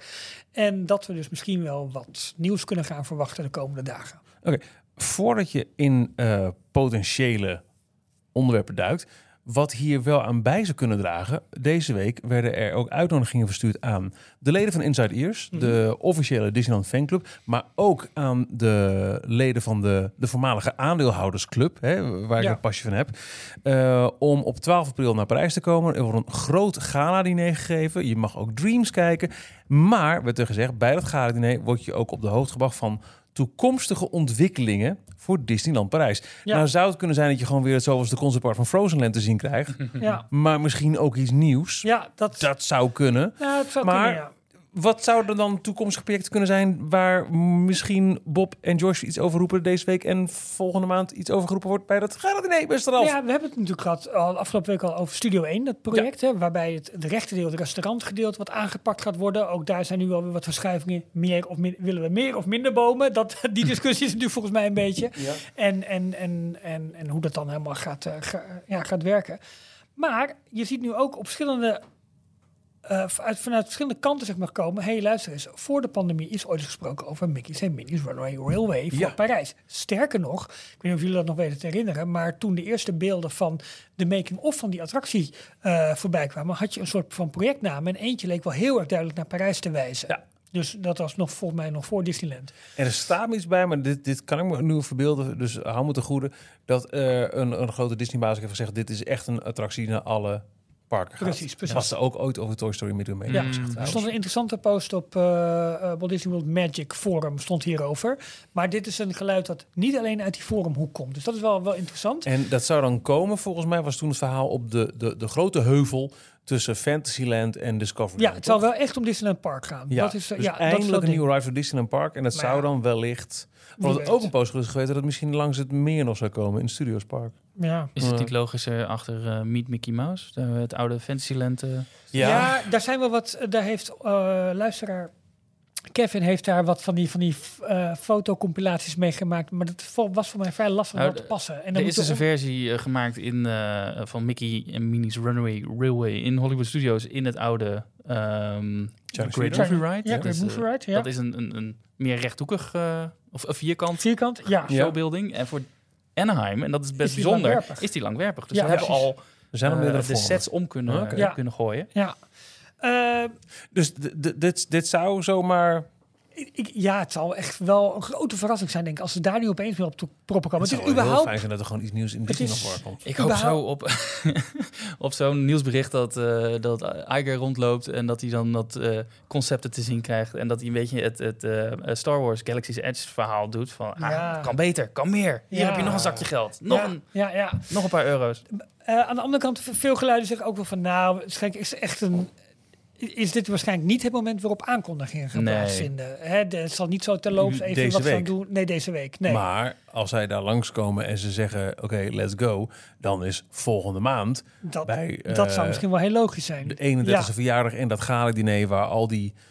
En dat we dus misschien wel wat nieuws kunnen gaan verwachten de komende dagen. Oké, voordat je in eh, potentiële onderwerpen duikt, wat hier wel aan bij zou kunnen dragen. Deze week werden er ook uitnodigingen verstuurd aan de leden van Inside Ears, de officiële Disneyland fanclub, maar ook aan de leden van de, de voormalige aandeelhoudersclub, hè, waar ik Ja. een pasje van heb, eh, om op 12 april naar Parijs te komen. Er wordt een groot gala-diner gegeven. Je mag ook Dreams kijken. Maar, werd er gezegd, bij dat gala-diner word je ook op de hoogte gebracht van toekomstige ontwikkelingen voor Disneyland Parijs. Ja. Nou zou het kunnen zijn dat je gewoon weer het zoals de conceptart van Frozenland te zien krijgt. Ja, maar misschien ook iets nieuws. ja dat, Dat zou kunnen. ja, het zou Maar- kunnen. Wat zouden dan toekomstige projecten kunnen zijn waar misschien Bob en Josh iets over roepen deze week en volgende maand iets over geroepen wordt bij dat Gaat het nee, beste Ralf? Ja, we hebben het natuurlijk gehad al afgelopen week al over Studio 1, dat project, hè, waarbij het, het rechterdeel, het restaurantgedeelte, wat aangepakt gaat worden. Ook daar zijn nu alweer wat verschuivingen. Meer of min- willen we meer of minder bomen? Dat, die discussie is nu volgens mij een beetje. En, en, en, en, en hoe dat dan helemaal gaat, eh, ga- ja, gaat werken. Maar je ziet nu ook op verschillende, eh, uit, vanuit verschillende kanten zeg maar komen. hey, luister eens, voor de pandemie is ooit gesproken over Mickey's en Minnie's Runaway Railway voor Ja. Parijs. Sterker nog, ik weet niet of jullie dat nog weten te herinneren, maar toen de eerste beelden van de making-of van die attractie eh, voorbij kwamen, had je een soort van projectnaam en eentje leek wel heel erg duidelijk naar Parijs te wijzen. Ja. Dus dat was nog volgens mij nog voor Disneyland. En er staat me iets bij, maar dit, dit kan ik me nu verbeelden. Dus hou me te goede. Dat er een, een grote Disney-baas heeft gezegd... dit is echt een attractie naar alle parken gaat. Precies, precies. Was er ook ooit over Toy Story Midway mee Ja, gezegd er stond een interessante post op eh eh, Walt Disney World Magic Forum stond hierover. Maar dit is een geluid dat niet alleen uit die forumhoek komt. Dus dat is wel, wel interessant. En dat zou dan komen, volgens mij was toen het verhaal op de, de, de grote heuvel tussen Fantasyland en Discovery. Ja, het zal wel echt om Disneyland Park gaan. Ja, dat is, eh, dus ja, dat is eindelijk dat een ding. nieuwe ride voor Disneyland Park. En dat Maar zou ja, dan wellicht... We hadden weet. ook een post geweten dat het misschien langs het meer nog zou komen in Studios Park. Ja. Is het niet logischer achter eh, Meet Mickey Mouse? Het oude Fantasyland. eh, Ja. daar zijn wel wat. Daar heeft eh, luisteraar Kevin heeft daar wat van die, van die eh, fotocompilaties mee gemaakt. Maar dat was voor mij vrij lastig om Nou, dat te passen. En er dan is dus een versie eh, gemaakt in, eh, van Mickey en Minnie's Runaway Railway in Hollywood Studios in het oude ehm Great. Movie Ride. Ja, Dat Great is, eh, Movie Ride, ja. Dat is een, een, een meer rechthoekig of een vierkant Vierkant, ja. showbuilding. En voor Anaheim, en dat is best bijzonder, langwerpig. is die langwerpig. Dus Ja, we hebben al Er zijn al eh, de sets om kunnen, eh, Ja. kunnen gooien. Ja. Eh, Dus dit, dit zou zomaar... ik, ja, het zal echt wel een grote verrassing zijn, denk ik, als ze daar nu opeens weer op te proppen komen. Het Het is heel überhaupt fijn zijn dat er gewoon iets nieuws in Het Disneyland is- Park komt. Ik hoop zo op, op zo'n nieuwsbericht dat, eh dat Iger rondloopt en dat hij dan dat eh, concepten te zien krijgt. En dat hij een beetje het, het eh, Star Wars Galaxy's Edge verhaal doet. Van, ah, Ja. kan beter, kan meer. Hier Ja. heb je nog een zakje geld. Nog, ja, een, ja, ja. nog een paar euro's. Eh, aan de andere kant, veel geluiden zeggen ook wel van, nou, waarschijnlijk is echt een. Is dit waarschijnlijk niet het moment waarop aankondigingen gaan Nee. plaatsvinden? Hè, het zal niet zo terloops even Deze wat gaan week. doen. Nee, deze week. Nee. Maar als zij daar langskomen en ze zeggen, oké, let's go. Dan is volgende maand dat, bij dat eh, zou misschien wel heel logisch zijn. de 31e Ja. verjaardag en dat gala-diner... waar al die eh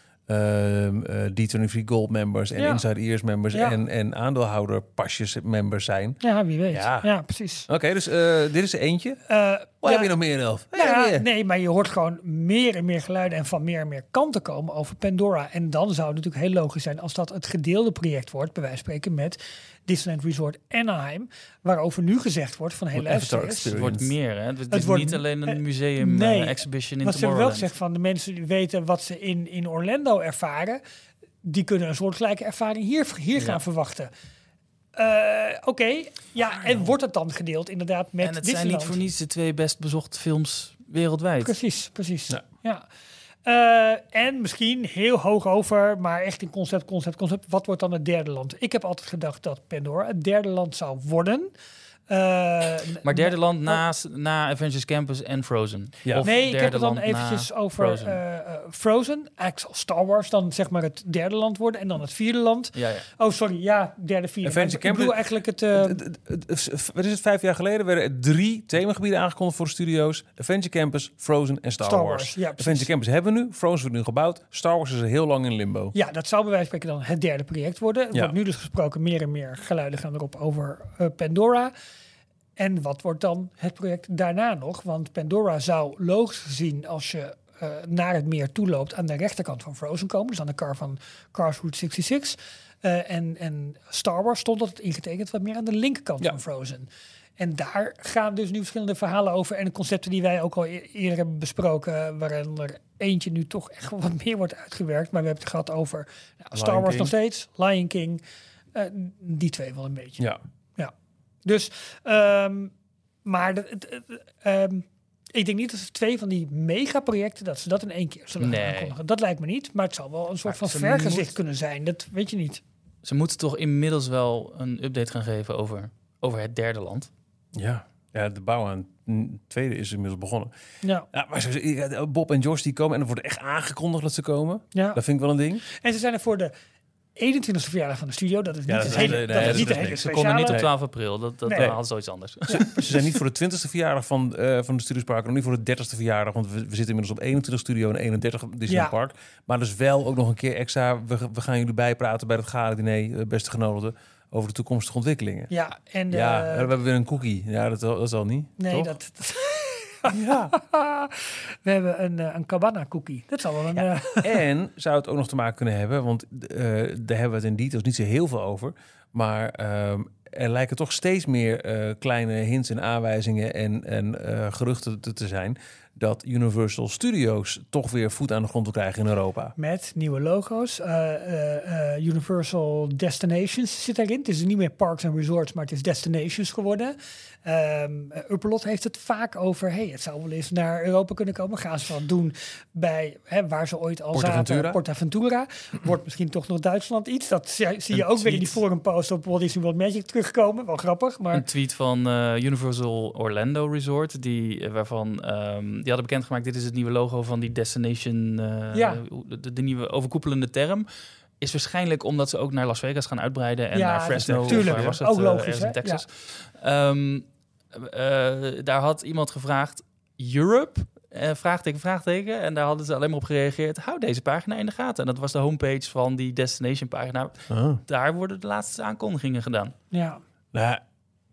D23 Gold members en Ja. Inside Ears members... Ja. en, en aandeelhouder pasjes members zijn. Ja, wie weet. Ja. Ja, precies. Oké, dus eh, dit is er eentje. Eh, Wat heb je nog meer, Elf? Nou nee, maar je hoort gewoon meer en meer geluiden en van meer en meer kanten komen over Pandora. En dan zou het natuurlijk heel logisch zijn als dat het gedeelde project wordt, bij wijze van spreken, met Disneyland Resort Anaheim. Waarover nu gezegd wordt van luister eens, Het wordt meer, hè? Het, is wordt- niet alleen eh, een museum nee. eh, exhibition in Wat ze hebben wel gezegd van de mensen die weten wat ze in, in Orlando ervaren, die kunnen een soortgelijke ervaring hier, hier gaan verwachten. Eh, Oké, ja, en wordt het dan gedeeld inderdaad met en het zijn niet voor niets de twee best bezochte films wereldwijd. Precies, precies. Ja. Ja. Eh, en misschien heel hoog over, maar echt in concept, concept, concept. Wat wordt dan het derde land? Ik heb altijd gedacht dat Pandora het derde land zou worden. Eh, Maar derde land na, na Avengers Campus en Frozen. Ja. Of Nee, ik heb derde het dan eventjes over Frozen. eh, eh, Frozen. Eigenlijk zal Star Wars dan zeg maar het derde land worden en dan het vierde land. Ja, ja. Oh, sorry, ja, derde, vierde. Avengers Maar ik bedoel Campus- eigenlijk het... Wat is het? Vijf jaar geleden werden er drie themagebieden aangekondigd voor de studio's. Adventure Campus, Frozen en Star, Star Wars. Wars, ja. Adventure Campus hebben we nu. Frozen wordt nu gebouwd. Star Wars is er heel lang in limbo. Ja, dat zou bij wijze van spreken dan het derde project worden. Er Ja. wordt nu dus gesproken, meer en meer geluiden gaan erop over eh, Pandora. En wat wordt dan het project daarna nog? Want Pandora zou logisch gezien, als je eh, naar het meer toe loopt, aan de rechterkant van Frozen komen. Dus aan de kar van Cars Route 66. Eh, en, en Star Wars stond dat ingetekend wat meer aan de linkerkant Ja. van Frozen. En daar gaan dus nu verschillende verhalen over. En de concepten die wij ook al e- eerder hebben besproken. Waarin er eentje nu toch echt wat meer wordt uitgewerkt. Maar we hebben het gehad over nou, Star Wars King. nog steeds. Lion King. eh, die twee wel een beetje. Ja. Dus, ehm, maar dat- het- het- ehm, ik denk niet dat ze twee van die megaprojecten, dat ze dat in één keer zullen Nee. aankondigen. Dat lijkt me niet. Maar het zal wel een soort van Maar vergezicht moet- kunnen zijn. Dat weet je niet. Ze moeten toch inmiddels wel een update gaan geven over, over het derde land. Ja. Ja, de bouw aan mm, tweede is inmiddels begonnen. Ja. Ja, maar Bob en Josh die komen en er wordt echt aangekondigd dat ze komen. Ja. Dat vind ik wel een ding. En ze zijn er voor de 21ste verjaardag van de studio. Dat is niet Ja, dat hele, nee, dat nee, is dat niet de hele. Ze konden niet op speciale. 12 april. Dat, dat Nee. nee. hadden ze zoiets anders. Ze zijn niet voor de 20ste verjaardag van, eh van de Studios Park, nog niet voor de 30ste verjaardag, want we, we zitten inmiddels op 21 studio en 31 Disneyland Ja. Park. Maar dus wel ook nog een keer extra, we, we gaan jullie bijpraten bij het gala-diner, eh, beste genodigden, over de toekomstige ontwikkelingen. Ja, en Ja, eh, we hebben weer een cookie. Ja, dat, dat is al niet. nee, toch? dat, dat- Ja. we hebben een, eh, een cabana cookie. Dat zal wel een... eh, En zou het ook nog te maken kunnen hebben, want eh, daar hebben we het in details niet zo heel veel over. Maar ehm, er lijken toch steeds meer kleine hints en aanwijzingen en, en geruchten te, te zijn dat Universal Studios toch weer voet aan de grond wil krijgen in Europa. Met nieuwe logo's. Eh, eh, eh, Universal Destinations zit erin. Het is niet meer Parks and Resorts, maar het is Destinations geworden. Ehm Uppelot heeft het vaak over... Hey, het zou wel eens naar Europa kunnen komen. Gaan ze dat doen bij hè, waar ze ooit al Portaventura. zaten. Portaventura. Wordt misschien toch nog Duitsland iets. Dat zie, zie je ook weer in die forumpost op Walt Disney World Magic terugkomen. Wel grappig, maar... Een tweet van eh, Universal Orlando Resort, die, waarvan ehm, die hadden bekendgemaakt: dit is het nieuwe logo van die Destination, eh, Ja. de, de nieuwe overkoepelende term. Is waarschijnlijk omdat ze ook naar Las Vegas gaan uitbreiden en Ja, naar Fresno. of tuurlijk, waar was het, ook eh, logisch, in Texas. Ehm, eh, daar had iemand gevraagd: Europe? Eh, vraagteken, vraagteken. En daar hadden ze alleen maar op gereageerd. Hou deze pagina in de gaten. En dat was de homepage van die destination pagina. Daar worden de laatste aankondigingen gedaan. Ja, Nou,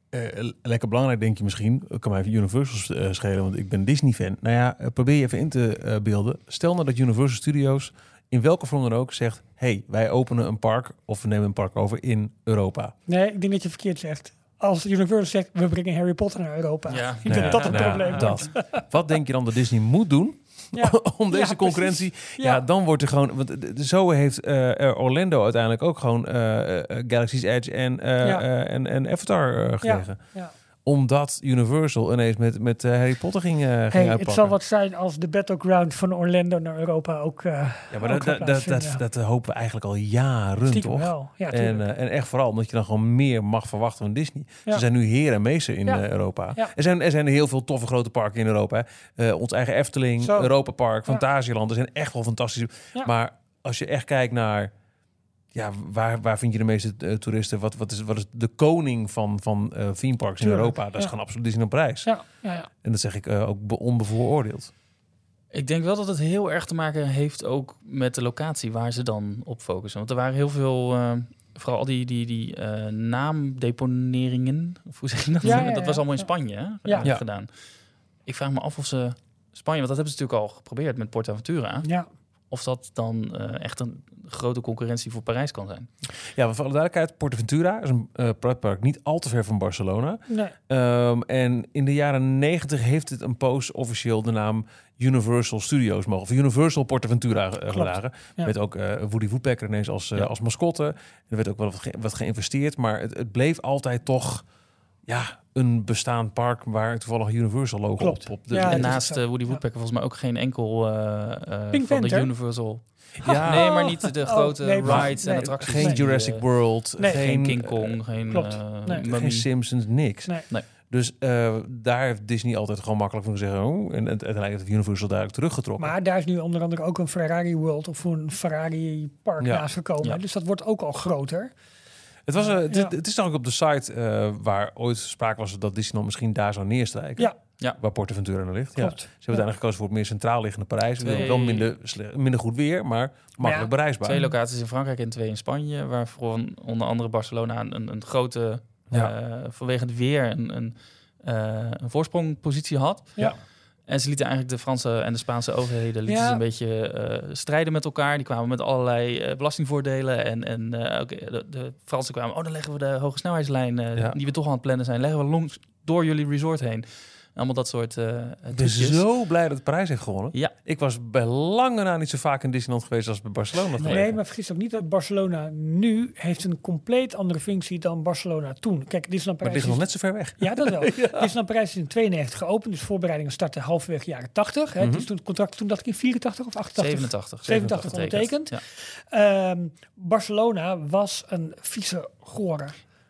eh, lekker belangrijk denk je misschien. Ik kan mij even Universal eh, schelen, want ik ben Disney-fan. Nou ja, eh, probeer je even in te eh, beelden. Stel nou dat Universal Studios in welke vorm dan ook zegt... hey, wij openen een park of we nemen een park over in Europa. nee, ik denk dat je verkeerd zegt. Als Universal zegt, we brengen Harry Potter naar Europa. Ja. Ik denk Nou dat ja, dat het nou probleem dat. Wat denk je dan dat Disney moet doen Ja. om deze Ja, concurrentie... Ja. Dan wordt er gewoon... Want de- zo heeft eh, Orlando uiteindelijk ook gewoon eh, eh, Galaxy's Edge en, eh, eh, en, en Avatar eh, gekregen. ja. Omdat Universal ineens met, met eh, Harry Potter ging, ging Hey, uitpakken. het zal wat zijn als de battleground van Orlando naar Europa ook. eh, Ja, maar ook dat, dat, dat, dat, hopen we eigenlijk al jaren, Stiekem toch? wel. Ja, en, en echt vooral omdat je dan gewoon meer mag verwachten van Disney. Ja. Ze zijn nu heer en meester in Europa. Er, zijn, er zijn heel veel toffe grote parken in Europa. ons eigen Efteling, Zo. Europa Park. Fantasieland. Er zijn echt wel fantastische. Maar als je echt kijkt naar... Ja, waar, waar vind je de meeste eh, toeristen? Wat, wat, is, wat is de koning van, van eh theme parks in Tuurlijk, Europa? Dat is ja. gewoon absoluut Disney op prijs. ja, ja, ja. En dat zeg ik eh, ook be- onbevooroordeeld. Ik denk wel dat het heel erg te maken heeft ook met de locatie waar ze dan op focussen. Want er waren heel veel, eh, vooral al die, die, die eh, naamdeponeringen, of hoe zeg je dat? Ja, ja, dat ja, was allemaal in ja. Spanje hè, Ja. Ja. gedaan. Ik vraag me af of ze Spanje, want dat hebben ze natuurlijk al geprobeerd met PortAventura, ja. Of dat dan eh, echt een grote concurrentie voor Parijs kan zijn. Ja, voor alle duidelijkheid, Portaventura is een eh pretpark niet al te ver van Barcelona. Nee. Ehm, en in de jaren 90 heeft het een poos officieel de naam Universal Studios mogen. Of Universal Portaventura uh, gedragen. ja. Met ook eh, Woody Woodpecker ineens als, eh, Ja. als mascotte. Er werd ook wel wat, ge- wat geïnvesteerd. Maar het, het bleef altijd toch ja, een bestaand park waar toevallig Universal logo Klopt. op. op de, Ja, en naast eh, Woody Ja. Woodpecker volgens mij ook geen enkel eh, eh, Pink van de Panther? Universal. Ja. Nee, maar niet de Oh, grote nee, maar- rides nee, en attracties. geen Jurassic World, nee, geen, geen King Kong, geen, klopt. eh, Simpsons, niks. Nee. Nee. Dus eh, daar heeft Disney altijd gewoon makkelijk van zeggen. Oh, en, en uiteindelijk heeft Universal daar ook teruggetrokken. Maar daar is nu onder andere ook een Ferrari World of een Ferrari Park Ja. naast gekomen. Ja. Dus dat wordt ook al groter. Het, was, eh, het, Ja. het is namelijk op de site eh, waar ooit sprake was dat Disneyland misschien daar zou neerstrijken. Ja. Ja. Waar Portaventura naar ligt. Ja. Klopt. Ze hebben uiteindelijk gekozen voor het meer centraal liggende Parijs. Twee- Wel minder, minder goed weer, maar makkelijk ja, bereisbaar. Twee locaties in Frankrijk en twee in Spanje, waarvoor onder andere Barcelona een, een grote, Ja. eh, vanwege het weer, een, een, eh, een voorsprongpositie had. Ja. En ze lieten eigenlijk de Franse en de Spaanse overheden lieten Ja. ze een beetje eh, strijden met elkaar. Die kwamen met allerlei eh, belastingvoordelen. En, en eh, de, de Fransen kwamen, oh, dan leggen we de hoge snelheidslijn, Ja. die we toch aan het plannen zijn, leggen we langs door jullie resort heen. Allemaal dat soort eh Ik ben trucjes. zo blij dat Parijs heeft gewonnen. Ja. Ik was bij lange na niet zo vaak in Disneyland geweest als bij Barcelona. Nee, maar vergis ook niet dat Barcelona nu heeft een compleet andere functie dan Barcelona toen. Kijk, Disneyland Maar het Parijs ligt nog is- net zo ver weg. Ja, dat wel. Disneyland Parijs is in 92 geopend, dus voorbereidingen starten halverwege jaren 80. Hè. Mhm. Dus toen het contract, toen dacht ik in 84 of 88? 87. 87 ondertekend. Ja. Ehm, Barcelona was een vieze gore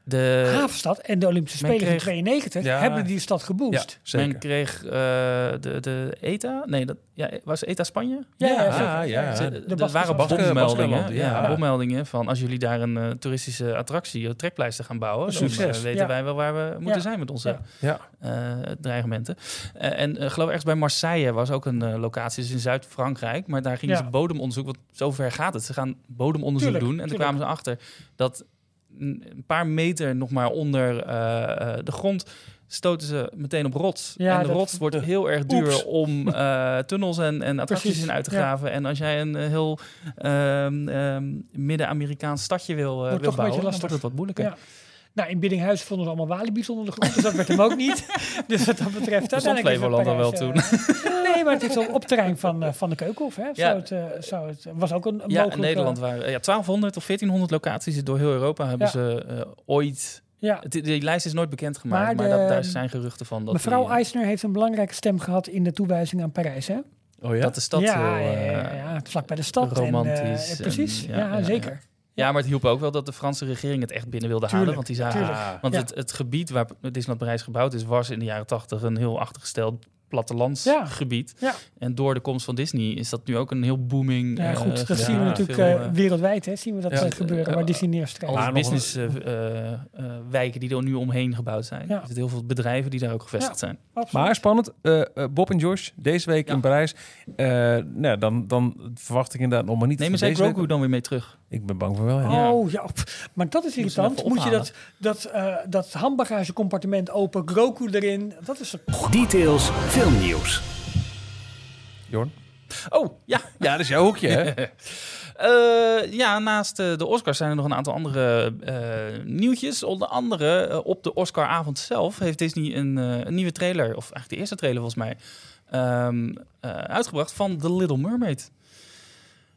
De, Havenstad en de Olympische Spelen in kreeg- 92 Ja. hebben die stad Ja, geboost. zeker. Men kreeg eh, de, de ETA? Nee, dat, ja, was ETA Spanje? Ja, ja, Ja, zeker. ja, ja. Ze- De er waren bommeldingen, ja. ja. bommeldingen van als jullie daar een eh, toeristische attractie, een trekpleister gaan bouwen, dan Succes. eh, weten Ja. wij wel waar we moeten Ja. zijn met onze Ja. Ja. eh, dreigementen. Eh, en eh, geloof ergens bij Marseille was ook een eh, locatie, dus in Zuid-Frankrijk, maar daar gingen Ja. ze bodemonderzoek, want zover gaat het. Ze gaan bodemonderzoek Tuurlijk, doen en toen kwamen ze achter dat een paar meter nog maar onder eh, eh, de grond stoten ze meteen op rots. Ja, en de dat- rots wordt heel erg duur Oeps. om eh, tunnels en, en attracties Precies, in uit te ja. graven. En als jij een heel ehm, ehm, Midden-Amerikaans stadje wil, Wordt wil toch een beetje bouwen, dan wordt het wat moeilijker. Ja. Nou, in Biddinghuis vonden ze allemaal walibi's onder de grond, dus dat werd hem ook niet. Dus wat dat betreft... Bestond uiteindelijk is Flevoland al wel Parijs, eh, nee, maar het is wel op terrein van, eh, van de Keukenhof. Hè? Zou Ja. het, eh, zou het, was ook een, een Ja, mogelijke... in Nederland waren ja, 1200 of 1400 locaties door heel Europa hebben Ja. ze ooit... Ja. Die lijst is nooit bekendgemaakt, Maar maar, dat, daar zijn geruchten van. Dat Mevrouw die, Eisner heeft een belangrijke stem gehad in de toewijzing aan Parijs, hè? Oh ja? dat de stad ja, heel, ja, eh, ja, vlak bij de stad. en, eh, romantisch precies, en- ja, ja, ja, ja. zeker. Ja, maar het hielp ook wel dat de Franse regering het echt binnen wilde Tuurlijk, houden. Want die zagen, tuurlijk. want Ja. het, het gebied waar Disneyland Parijs gebouwd is, was in de jaren tachtig een heel achtergesteld Ja. plattelandsgebied. Ja. En door de komst van Disney is dat nu ook een heel booming. Ja, eh, goed, dat gebied. zien we ja, natuurlijk Veel, eh, eh, wereldwijd, hè, zien we dat Ja. eh, gebeuren, waar Eh, Disney neerstreeft. alle Maar nog business eh, eh, eh, wijken die er nu omheen gebouwd zijn. Ja. Er zitten heel veel bedrijven die daar ook gevestigd zijn. Absoluut. Maar spannend. Eh, eh, Bob en Josh, deze week Ja. in Parijs. Eh, nou, dan, dan verwacht ik inderdaad nog maar niet. Nemen zij Grogu dan weer mee terug? Ik ben bang voor wel, ja. Oh ja, maar dat is irritant. even Moet je dat, dat, eh dat handbagagecompartiment open, Groku erin. Dat is een... Details filmnieuws. Jorn? Oh, ja. Ja, dat is jouw hoekje, hè? Eh, ja, naast eh, de Oscars zijn er nog een aantal andere eh, nieuwtjes. Onder andere op de Oscaravond zelf heeft Disney een, eh, een nieuwe trailer, of eigenlijk de eerste trailer volgens mij, ehm, eh, uitgebracht van The Little Mermaid.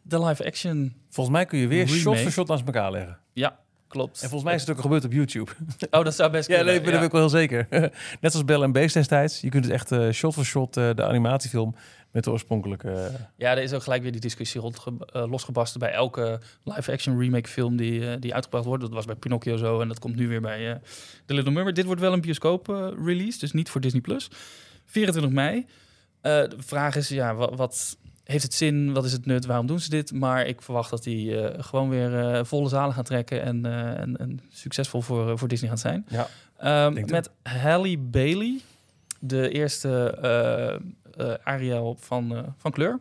De live action. Volgens mij kun je weer shot voor shot naast elkaar leggen. Ja, klopt. En volgens mij is het ook gebeurd op YouTube. Oh, dat zou best Ja, kunnen. nee, dat ben ik wel heel zeker. Net als Bell en Beast destijds. Je kunt het echt eh, shot voor shot eh, de animatiefilm met de oorspronkelijke... eh, Ja, er is ook gelijk weer die discussie rond losgebarsten bij elke live-action remake film die, die uitgebracht wordt. Dat was bij Pinocchio zo en dat komt nu weer bij The Little Mermaid. Dit wordt wel een bioscoop eh, release, dus niet voor Disney+. Plus. 24 mei. De vraag is, ja, wat, wat heeft het zin? Wat is het nut? Waarom doen ze dit? Maar ik verwacht dat die eh, gewoon weer eh, volle zalen gaan trekken en, eh, en, en succesvol voor, voor Disney gaan zijn. ja. Ehm, met Halle Bailey, de eerste Ariel van, van kleur.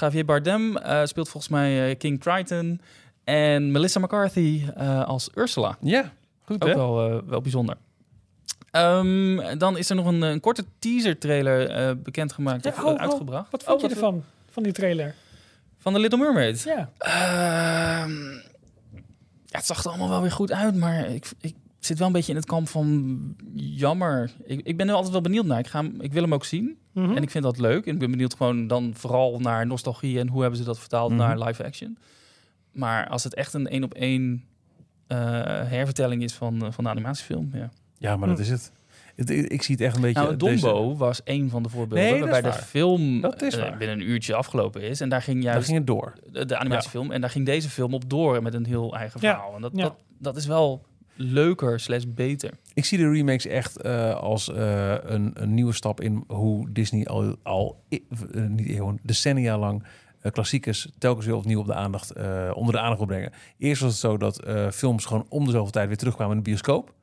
Javier Bardem speelt volgens mij King Triton. En Melissa McCarthy als Ursula. ja, goed Ook hè? wel, wel bijzonder. Ehm, dan is er nog een, een korte teaser trailer eh, bekendgemaakt Ja, of oh, eh, oh, uitgebracht. Wat vond Oh, je ervan, van die trailer? Van The Little Mermaid? Ja, Ehm, ja, het zag er allemaal wel weer goed uit, maar ik, ik zit wel een beetje in het kamp van jammer. Ik, ik ben er altijd wel benieuwd naar. Ik, ga, hem- ik wil hem ook zien Mhm. en ik vind dat leuk. En ik ben benieuwd gewoon dan vooral naar nostalgie en hoe hebben ze dat vertaald Mhm. naar live action. Maar als het echt een één op één eh, hervertelling is van, eh, van de animatiefilm, ja. Ja, maar dat Hm. is het. Het- ik, zie het echt een beetje... Nou, deze- Dombo was een van de voorbeelden Nee, waarbij de waar. film Dat is eh, binnen een uurtje afgelopen is. En daar ging Daar juist ging het door. de, de animatiefilm. En daar ging deze film op door met een heel eigen Ja, verhaal. En dat, ja. dat, dat is wel leuker slash beter. Ik zie de remakes echt eh, als eh, een, een nieuwe stap in hoe Disney al, al niet eeuwen, decennia lang klassiekers telkens weer opnieuw op de aandacht, eh, onder de aandacht wil brengen. Eerst was het zo dat eh, films gewoon om de zoveel tijd weer terugkwamen in de bioscoop.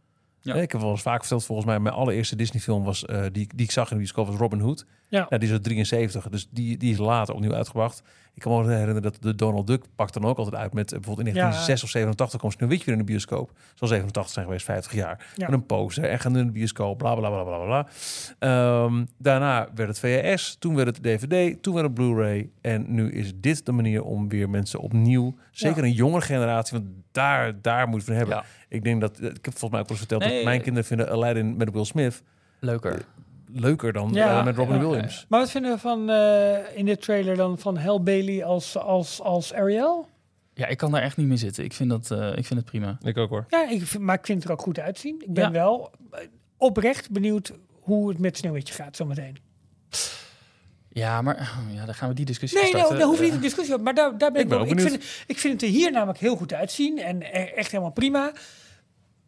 Ja. Eh, Ik heb wel eens vaak verteld, volgens mij, mijn allereerste Disney-film was, eh, die, die ik zag in de bioscoop, was Robin Hood. Ja. Nou, die is uit 73, dus die, die is later opnieuw uitgebracht. Ik kan me herinneren dat de Donald Duck pakt dan ook altijd uit met eh, bijvoorbeeld in Ja. 1986 of 87 kwam Sneeuwwitje weer in de bioscoop. Zal 87 zijn geweest, 50 jaar. Ja. Met een poster en gaan in de bioscoop, bla bla bla bla bla. bla. Ehm, daarna werd het VHS, toen werd het DVD, toen werd het Blu-ray. En nu is dit de manier om weer mensen opnieuw, zeker een jongere generatie, want daar, daar moet je van hebben. Ja. Ik denk dat, ik heb volgens mij ook wel eens verteld, Nee, dat mijn eh, kinderen vinden Aladdin met Will Smith Leuker. Leuker dan Ja, eh, met Robin ja, Williams. Maar wat vinden we van eh, in dit trailer dan van Hal Bailey als, als, als Ariel? Ja, ik kan daar echt niet mee zitten. Ik vind, dat, eh, ik vind het prima. Ik ook hoor. Ja, ik vind, maar ik vind het er ook goed uitzien. Ik ben Ja. wel oprecht benieuwd hoe het met Sneeuwwitje gaat zometeen. Ja, maar oh, ja, dan gaan we die discussie Nee, nee, starten. daar hoef je niet een discussie over. Maar daar, daar ben ik, Ik ben wel. ook Ik benieuwd. vind, ik vind het er hier namelijk heel goed uitzien en e- echt helemaal prima.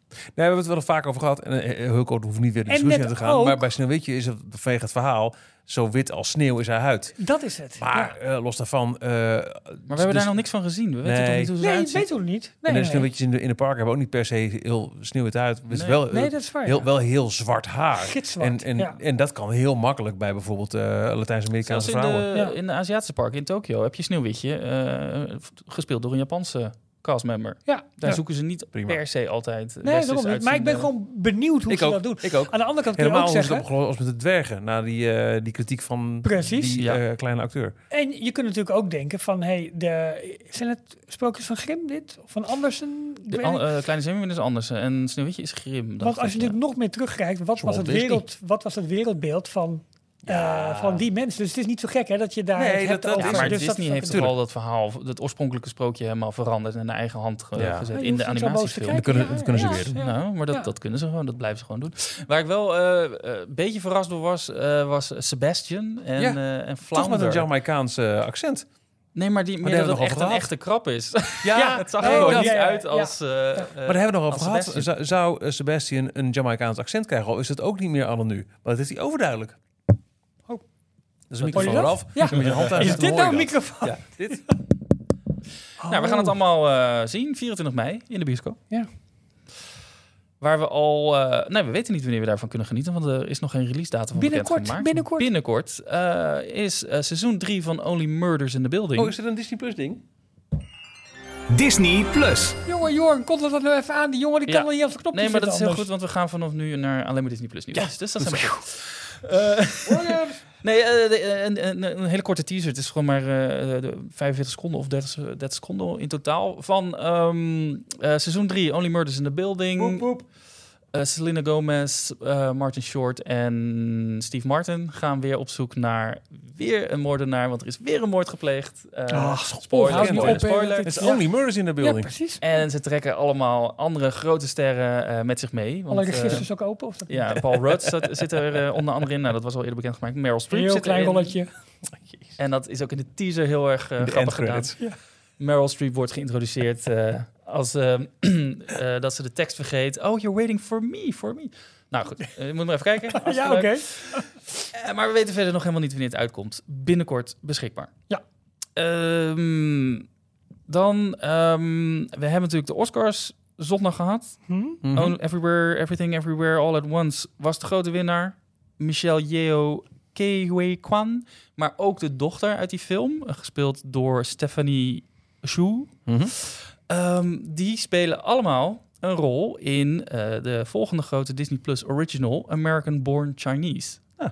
Nee, we hebben het wel vaak over gehad. En eh, heel kort hoeft niet weer de discussie aan te gaan. ook- Maar bij Sneeuwwitje is het vanwege het verhaal... zo wit als sneeuw is haar huid. Dat is het. Maar eh, los daarvan... eh, Maar we hebben daar nog niks van gezien. We weten toch Nee. niet hoe ze Nee, weten we niet. Nee, en de nee, nee. sneeuwwitjes in de, in de parken hebben ook niet per se heel sneeuwwit uit. Het is Nee. wel, eh, Nee, dat is waar, heel, ja. wel heel zwart haar. Gitzwart, en, en, ja. en dat kan heel makkelijk bij bijvoorbeeld eh Latijns-Amerikaanse in vrouwen. de, Ja. in de Aziatische parken in Tokio heb je Sneeuwwitje, eh, gespeeld door een Japanse castmember. Ja. Daar Ja. zoeken ze niet Prima. per se altijd Nee, westers daarom niet. Maar ik ben gewoon benieuwd hoe Ik ze ook, dat doen. ik ook. Aan de andere kant kun je Helemaal ook zeggen... als met de dwergen. Na die, eh, die kritiek van Precies. die Ja. eh, kleine acteur. En je kunt natuurlijk ook denken van... Hey, de, zijn het sprookjes van Grimm dit? Of van Andersen? De an- eh, Kleine Zeemermin is anders eh, en Sneeuwwitje is Grim. Want als je ja. natuurlijk nog meer terugkijkt... Wat was, het wereld, wat was het wereldbeeld van, eh, van die mensen? Dus het is niet zo gek hè, dat je daar Nee, het dat- hebt dat- over... Ja, maar dus Disney dat- heeft toch al dat verhaal, het oorspronkelijke sprookje helemaal veranderd en naar eigen hand ge- Ja. gezet Ja, in de animatiefilm. Dat kunnen, Ja, dat kunnen ze ja, weer doen. ja. Nou, maar dat, Ja. dat kunnen ze gewoon, dat blijven ze gewoon doen. Waar ik wel eh, eh, een beetje verrast door was, eh, was Sebastian en, Ja, eh en Toch met Flounder. een Jamaicaans eh, accent. Nee, maar die, daar meer dat hebben het echt een echte krap is. Ja, het zag er gewoon ja, niet ja, ja, uit ja. als... eh, Ja. eh, Maar daar hebben we nog over gehad. Zou, zou eh, Sebastian een Jamaicaans accent krijgen? Al is het ook niet meer anno nu. Maar dat is hij overduidelijk. Oh. Dat is een microfoon. Ja. Als je met je hand uit Is dit nou een microfoon? Ja, dit. Nou, we gaan het allemaal eh, zien, 24 mei in de bioscoop. Ja. Waar we al... eh, nee, we weten niet wanneer we daarvan kunnen genieten, want er is nog geen release datum van Binnenkort, binnenkort. Binnenkort eh, is eh, seizoen 3 van Only Murders in the Building. Oh, is dit een Disney Plus ding? Disney Plus. Jongen, Jorn, komt dat nou even aan? Die jongen die Ja. kan er niet op de knop Nee, maar dat is heel anders. goed, want we gaan vanaf nu naar alleen maar Disney Plus nieuws. dus dat is helemaal goed. Eh, nee, eh, de- een, een, hele korte teaser. Het is gewoon maar eh, de 45 seconden of 30, se- 30 seconden in totaal. Van eh, seizoen 3, Only Murders in the Building. Eh, Selena Gomez, eh, Martin Short en Steve Martin gaan weer op zoek naar weer een moordenaar. Want er is weer een moord gepleegd. Eh Ah, spoiler, spoiler, spoiler. dat Het is Ja. only murders in the Ja, building. precies. En ze trekken allemaal andere grote sterren eh, met zich mee. Want, Alle registers ook open? Of dat ja, Paul Rudd zit, zit er onder andere in. Nou, dat was al eerder bekendgemaakt. Meryl Streep Heel zit klein rolletje. En dat is ook in de teaser heel erg grappig gedaan. endcredits. Meryl Streep wordt geïntroduceerd eh, als eh, eh, dat ze de tekst vergeet. Oh, you're waiting for me, for me. Nou goed, je moet maar even kijken. Ja, oké. Eh, maar we weten verder nog helemaal niet wanneer het uitkomt. Binnenkort beschikbaar. Ja. Ehm, dan, ehm, we hebben natuurlijk de Oscars zondag gehad. Hm? Mhm. All- Everywhere, Everything, Everywhere, All at Once was de grote winnaar. Michelle Yeoh Kei Kwan, maar ook de dochter uit die film, gespeeld door Stephanie Shu. Mhm. Ehm, die spelen allemaal een rol in eh, de volgende grote Disney Plus original, American Born Chinese. Ah.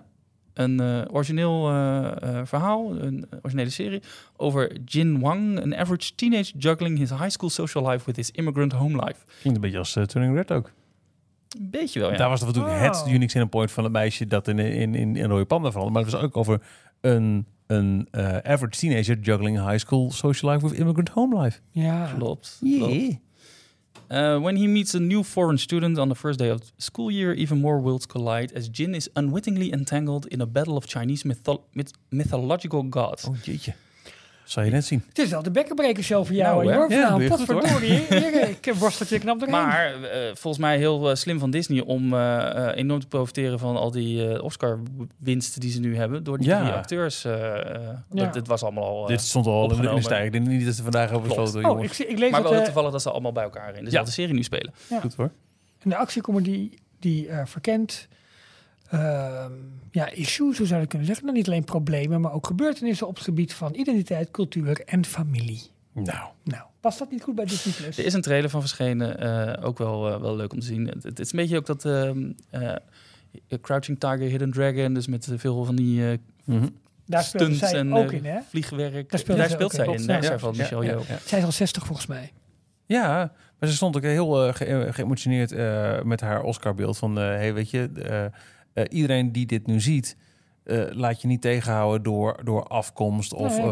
Een eh, origineel eh, verhaal, een originele serie over Jin Wang, een average teenage juggling his high school social life with his immigrant home life. Klinkt een beetje als Turning Red ook. Een beetje wel, ja. Daar was het natuurlijk Oh. het unique selling point van het meisje dat in, in, in, in Rode Panda veranderde. Maar het was ook over een, een eh, average teenager juggling high school social life with immigrant home life. Ja. Klopt. klopt. Uh, when he meets a new foreign student on the first day of school year, even more worlds collide as Jin is unwittingly entangled in a battle of Chinese mytho- myth- mythological gods. Oh jeetje. Zal je net zien. Het is wel de bekkenbreker show voor Nou, jou, hè? hoor. Ja, Nou, potverdorie. Hier, Ik worstel je knap. Maar eh, volgens mij heel eh, slim van Disney om eh, eh, enorm te profiteren van al die eh, Oscar-winsten die ze nu hebben. Door die Ja. drie acteurs. eh, eh, Ja. dat, dit was allemaal al. eh, Dit stond al in de, in de opgenomen. Ik denk niet dat ze vandaag over Klopt. besloten oh, ik, zie- ik lees maar dat wel eh, toevallig dat ze allemaal bij elkaar in dezelfde serie nu spelen. Goed hoor. in de actiecomedie die eh, verkent ehm, ja, issues, hoe zou je kunnen zeggen. Nou, niet alleen problemen, maar ook gebeurtenissen op het gebied van identiteit, cultuur en familie. Nou, Nou, past dat niet goed bij Disney Plus? Er is een trailer van verschenen, eh, ook wel, eh, wel leuk om te zien. Het, het is een beetje ook dat ehm, eh, Crouching Tiger, Hidden Dragon, dus met veel van die eh, mhm. Daar speelt stunts zij en ook in, hè? vliegwerk. Daar speelt Daar zij speelt zij in, Ja, zij van ja, Michelle ja. Zij is al 60 volgens mij. Ja, maar ze stond ook heel uh, ge geëmotioneerd uh, met haar Oscarbeeld. Van, uh, hey, weet je, uh, iedereen die dit nu ziet, uh, laat je niet tegenhouden door, door afkomst of, Nee,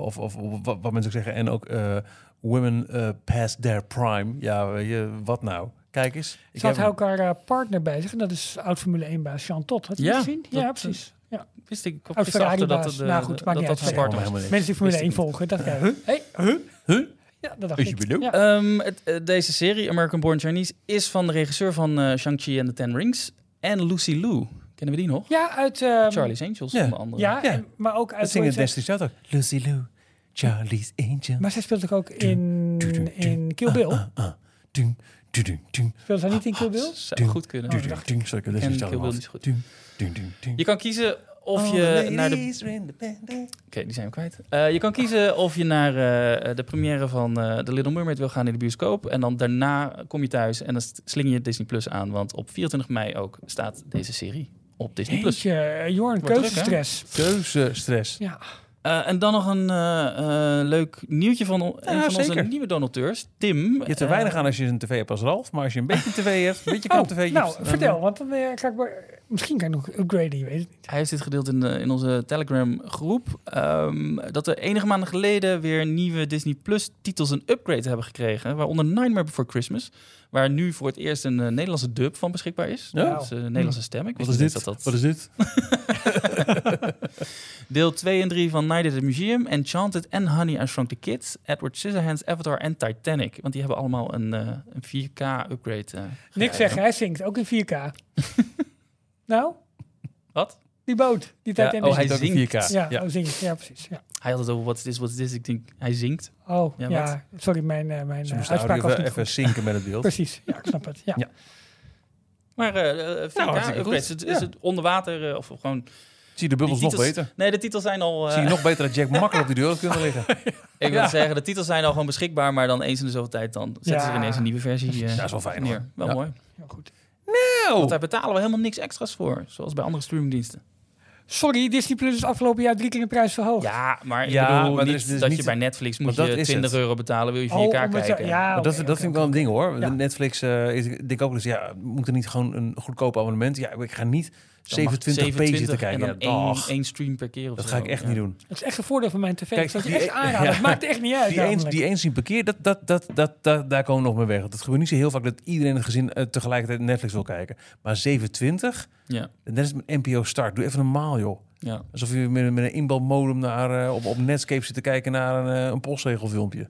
of, of, of, wat, wat mensen ook zeggen. En ook uh, women past their prime. Ja, je, wat nou? Kijk eens. Ze had elkaar partner bij zich en dat is oud Formule 1-baas Jean Tot. Had je Ja, gezien? dat- ja, precies. Ja. Wist ik Oud wist achter dat het, eh, Nou goed, maakt dat niet dat. Mensen die Formule Wist ik 1 volgen, dat jij, huh? Hey, huh? Huh? Ja, dat dacht je ik. Ja. Ehm, het, eh, deze serie, American Born Chinese, is van de regisseur van eh, Shang-Chi en the Ten Rings. En Lucy Liu. Kennen we die nog? ja, uit... ehm, Charlie's Angels, ja. onder andere. Ja, Ja. en- maar ook uit... Dat zingen Destiny's Child ook. Lucy Lou, Charlie's Angel. Maar zij speelt ook in, in Kill Bill. Ah, ah. Speelt zij niet in Kill Bill? Zou goed kunnen. Ding, ding. Sorry, ik Kill Bill niet goed. Je kan kiezen of je naar de... Oké, die zijn we kwijt. Eh, je kan kiezen of je naar eh, de première van eh The Little Mermaid wil gaan in de bioscoop. En dan daarna kom je thuis en dan sling je Disney Plus aan. Want op 24 mei ook staat deze serie op Disney Plus. Jeetje, Jorn, druk, keuzestress. Keuzestress. Ja. Eh, en dan nog een eh, eh, leuk nieuwtje van, een van onze nieuwe donateurs, Tim. Je hebt er weinig aan als je een tv hebt als Ralf. Maar als je een beetje tv hebt, een beetje Oh, tv nou, vertel, want dan ga ik maar, misschien kan ik nog upgraden, je weet het niet. Hij heeft dit gedeeld in, de, in onze Telegram groep. ehm, dat we enige maanden geleden weer nieuwe Disney Plus titels een upgrade hebben gekregen. Waaronder Nightmare Before Christmas. Waar nu voor het eerst een eh, Nederlandse dub van beschikbaar is. Ja? Dus, eh, een Nederlandse stem. Ik Wat wist is niet dit? eens Dat Wat is dit? Deel 2 en 3 van Night at the Museum, Enchanted en Honey, I Shrunk the Kids, Edward Scissorhands, Avatar en Titanic. Want die hebben allemaal een, eh, een 4K upgrade. eh, Niks gekregen. zeggen, hij zingt ook in 4K. nou, Wat? die boot, die Ja, tijd oh, hij Zit ook in zingt. 4K. Ja, Ja. oh, zingt. Ja, precies. Ja. Hij had het over what's this, what's this. Ik denk, hij zingt. Oh, Ja, ja, sorry, mijn, eh, mijn Ze uitspraak was even, niet even goed. zinken met het beeld. Precies, ja, ik snap het. Ja. Ja. Maar 4K hartstikke upgrade. goed. Is, het, is Ja. het onder water of gewoon... Zie je de bubbels nog beter. Nee, de titels zijn al... eh, Zie je nog beter dat Jack makkelijk op die deur had kunnen liggen. Ik wil zeggen, de titels zijn al gewoon beschikbaar, maar dan eens in de zoveel tijd dan zetten ze Ja. er ineens een nieuwe versie eh, Dat is wel fijn, hoor. Wel Ja. mooi. Ja, goed. Nou, Want daar betalen we helemaal niks extra's voor, zoals bij andere streamingdiensten. Sorry, Disney Plus is afgelopen jaar drie keer de prijs verhoogd. Ja, maar ik Ja, bedoel maar niet is dus dat niet- je bij Netflix moet dat je is 20 het. euro betalen, wil je 4K Oh, omdat ze- kijken. ja, Maar dat, dat oké, vind ik wel een ding hoor. Ja. Netflix, eh, is, ik denk ook dus ja, moet er niet gewoon een goedkoop abonnement? Ja, ik ga niet Dan mag 27p zitten kijken. En dan Ja, één, stream per keer of dat zo. ga ik echt Ja. niet doen. Dat is echt een voordeel van mijn tv. Kijk, het die- je echt aanraden. ja. Het maakt echt niet uit. Die eens, die eens zien per keer, dat, dat, dat, dat, dat, daar komen we nog mee weg. Het gebeurt niet zo heel vaak dat iedereen in het gezin eh, tegelijkertijd Netflix wil kijken. Maar 27, Ja, net als met NPO Start, doe even normaal joh. ja. Alsof je met, met een inbelmodem naar, eh, op, op Netscape zit te kijken naar een, eh, een postzegelfilmpje.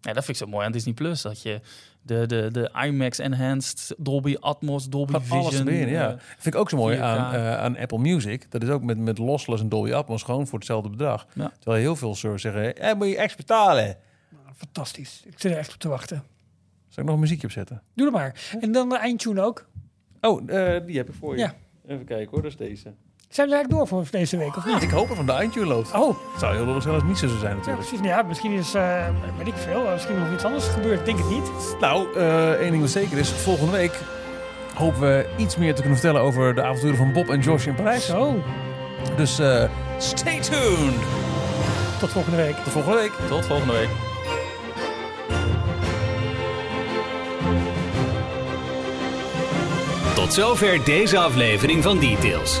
ja, dat vind ik zo mooi aan Disney Plus. Dat je de, de, de IMAX Enhanced, Dolby Atmos, Dolby Gaat alles Vision... erin, ja. eh, Vind ik ook zo mooi 4K. aan, eh, aan Apple Music. Dat is ook met, met lossless en Dolby Atmos gewoon voor hetzelfde bedrag. Ja. Terwijl heel veel service zeggen, eh, moet je extra betalen. Fantastisch. Ik zit er echt op te wachten. Zal ik nog een muziekje opzetten? Doe er maar. En dan de eindtune ook. Oh, eh, die heb ik voor je. Ja. Even kijken hoor, dat is deze. Zijn we eigenlijk door voor deze week of niet? Ik hoop dat de eindtune loopt. Oh, Het zou heel lullig zijn als het niet zo zou zijn ja, natuurlijk. precies. Ja, misschien is, eh weet ik veel, eh, misschien nog iets anders gebeurd. Ik denk het niet. Nou, eh één ding wat zeker is, volgende week hopen we iets meer te kunnen vertellen over de avonturen van Bob en Josh in Parijs. Zo, Dus eh, stay tuned. tot volgende week. Tot volgende week. Tot volgende week. Tot zover deze aflevering van Details.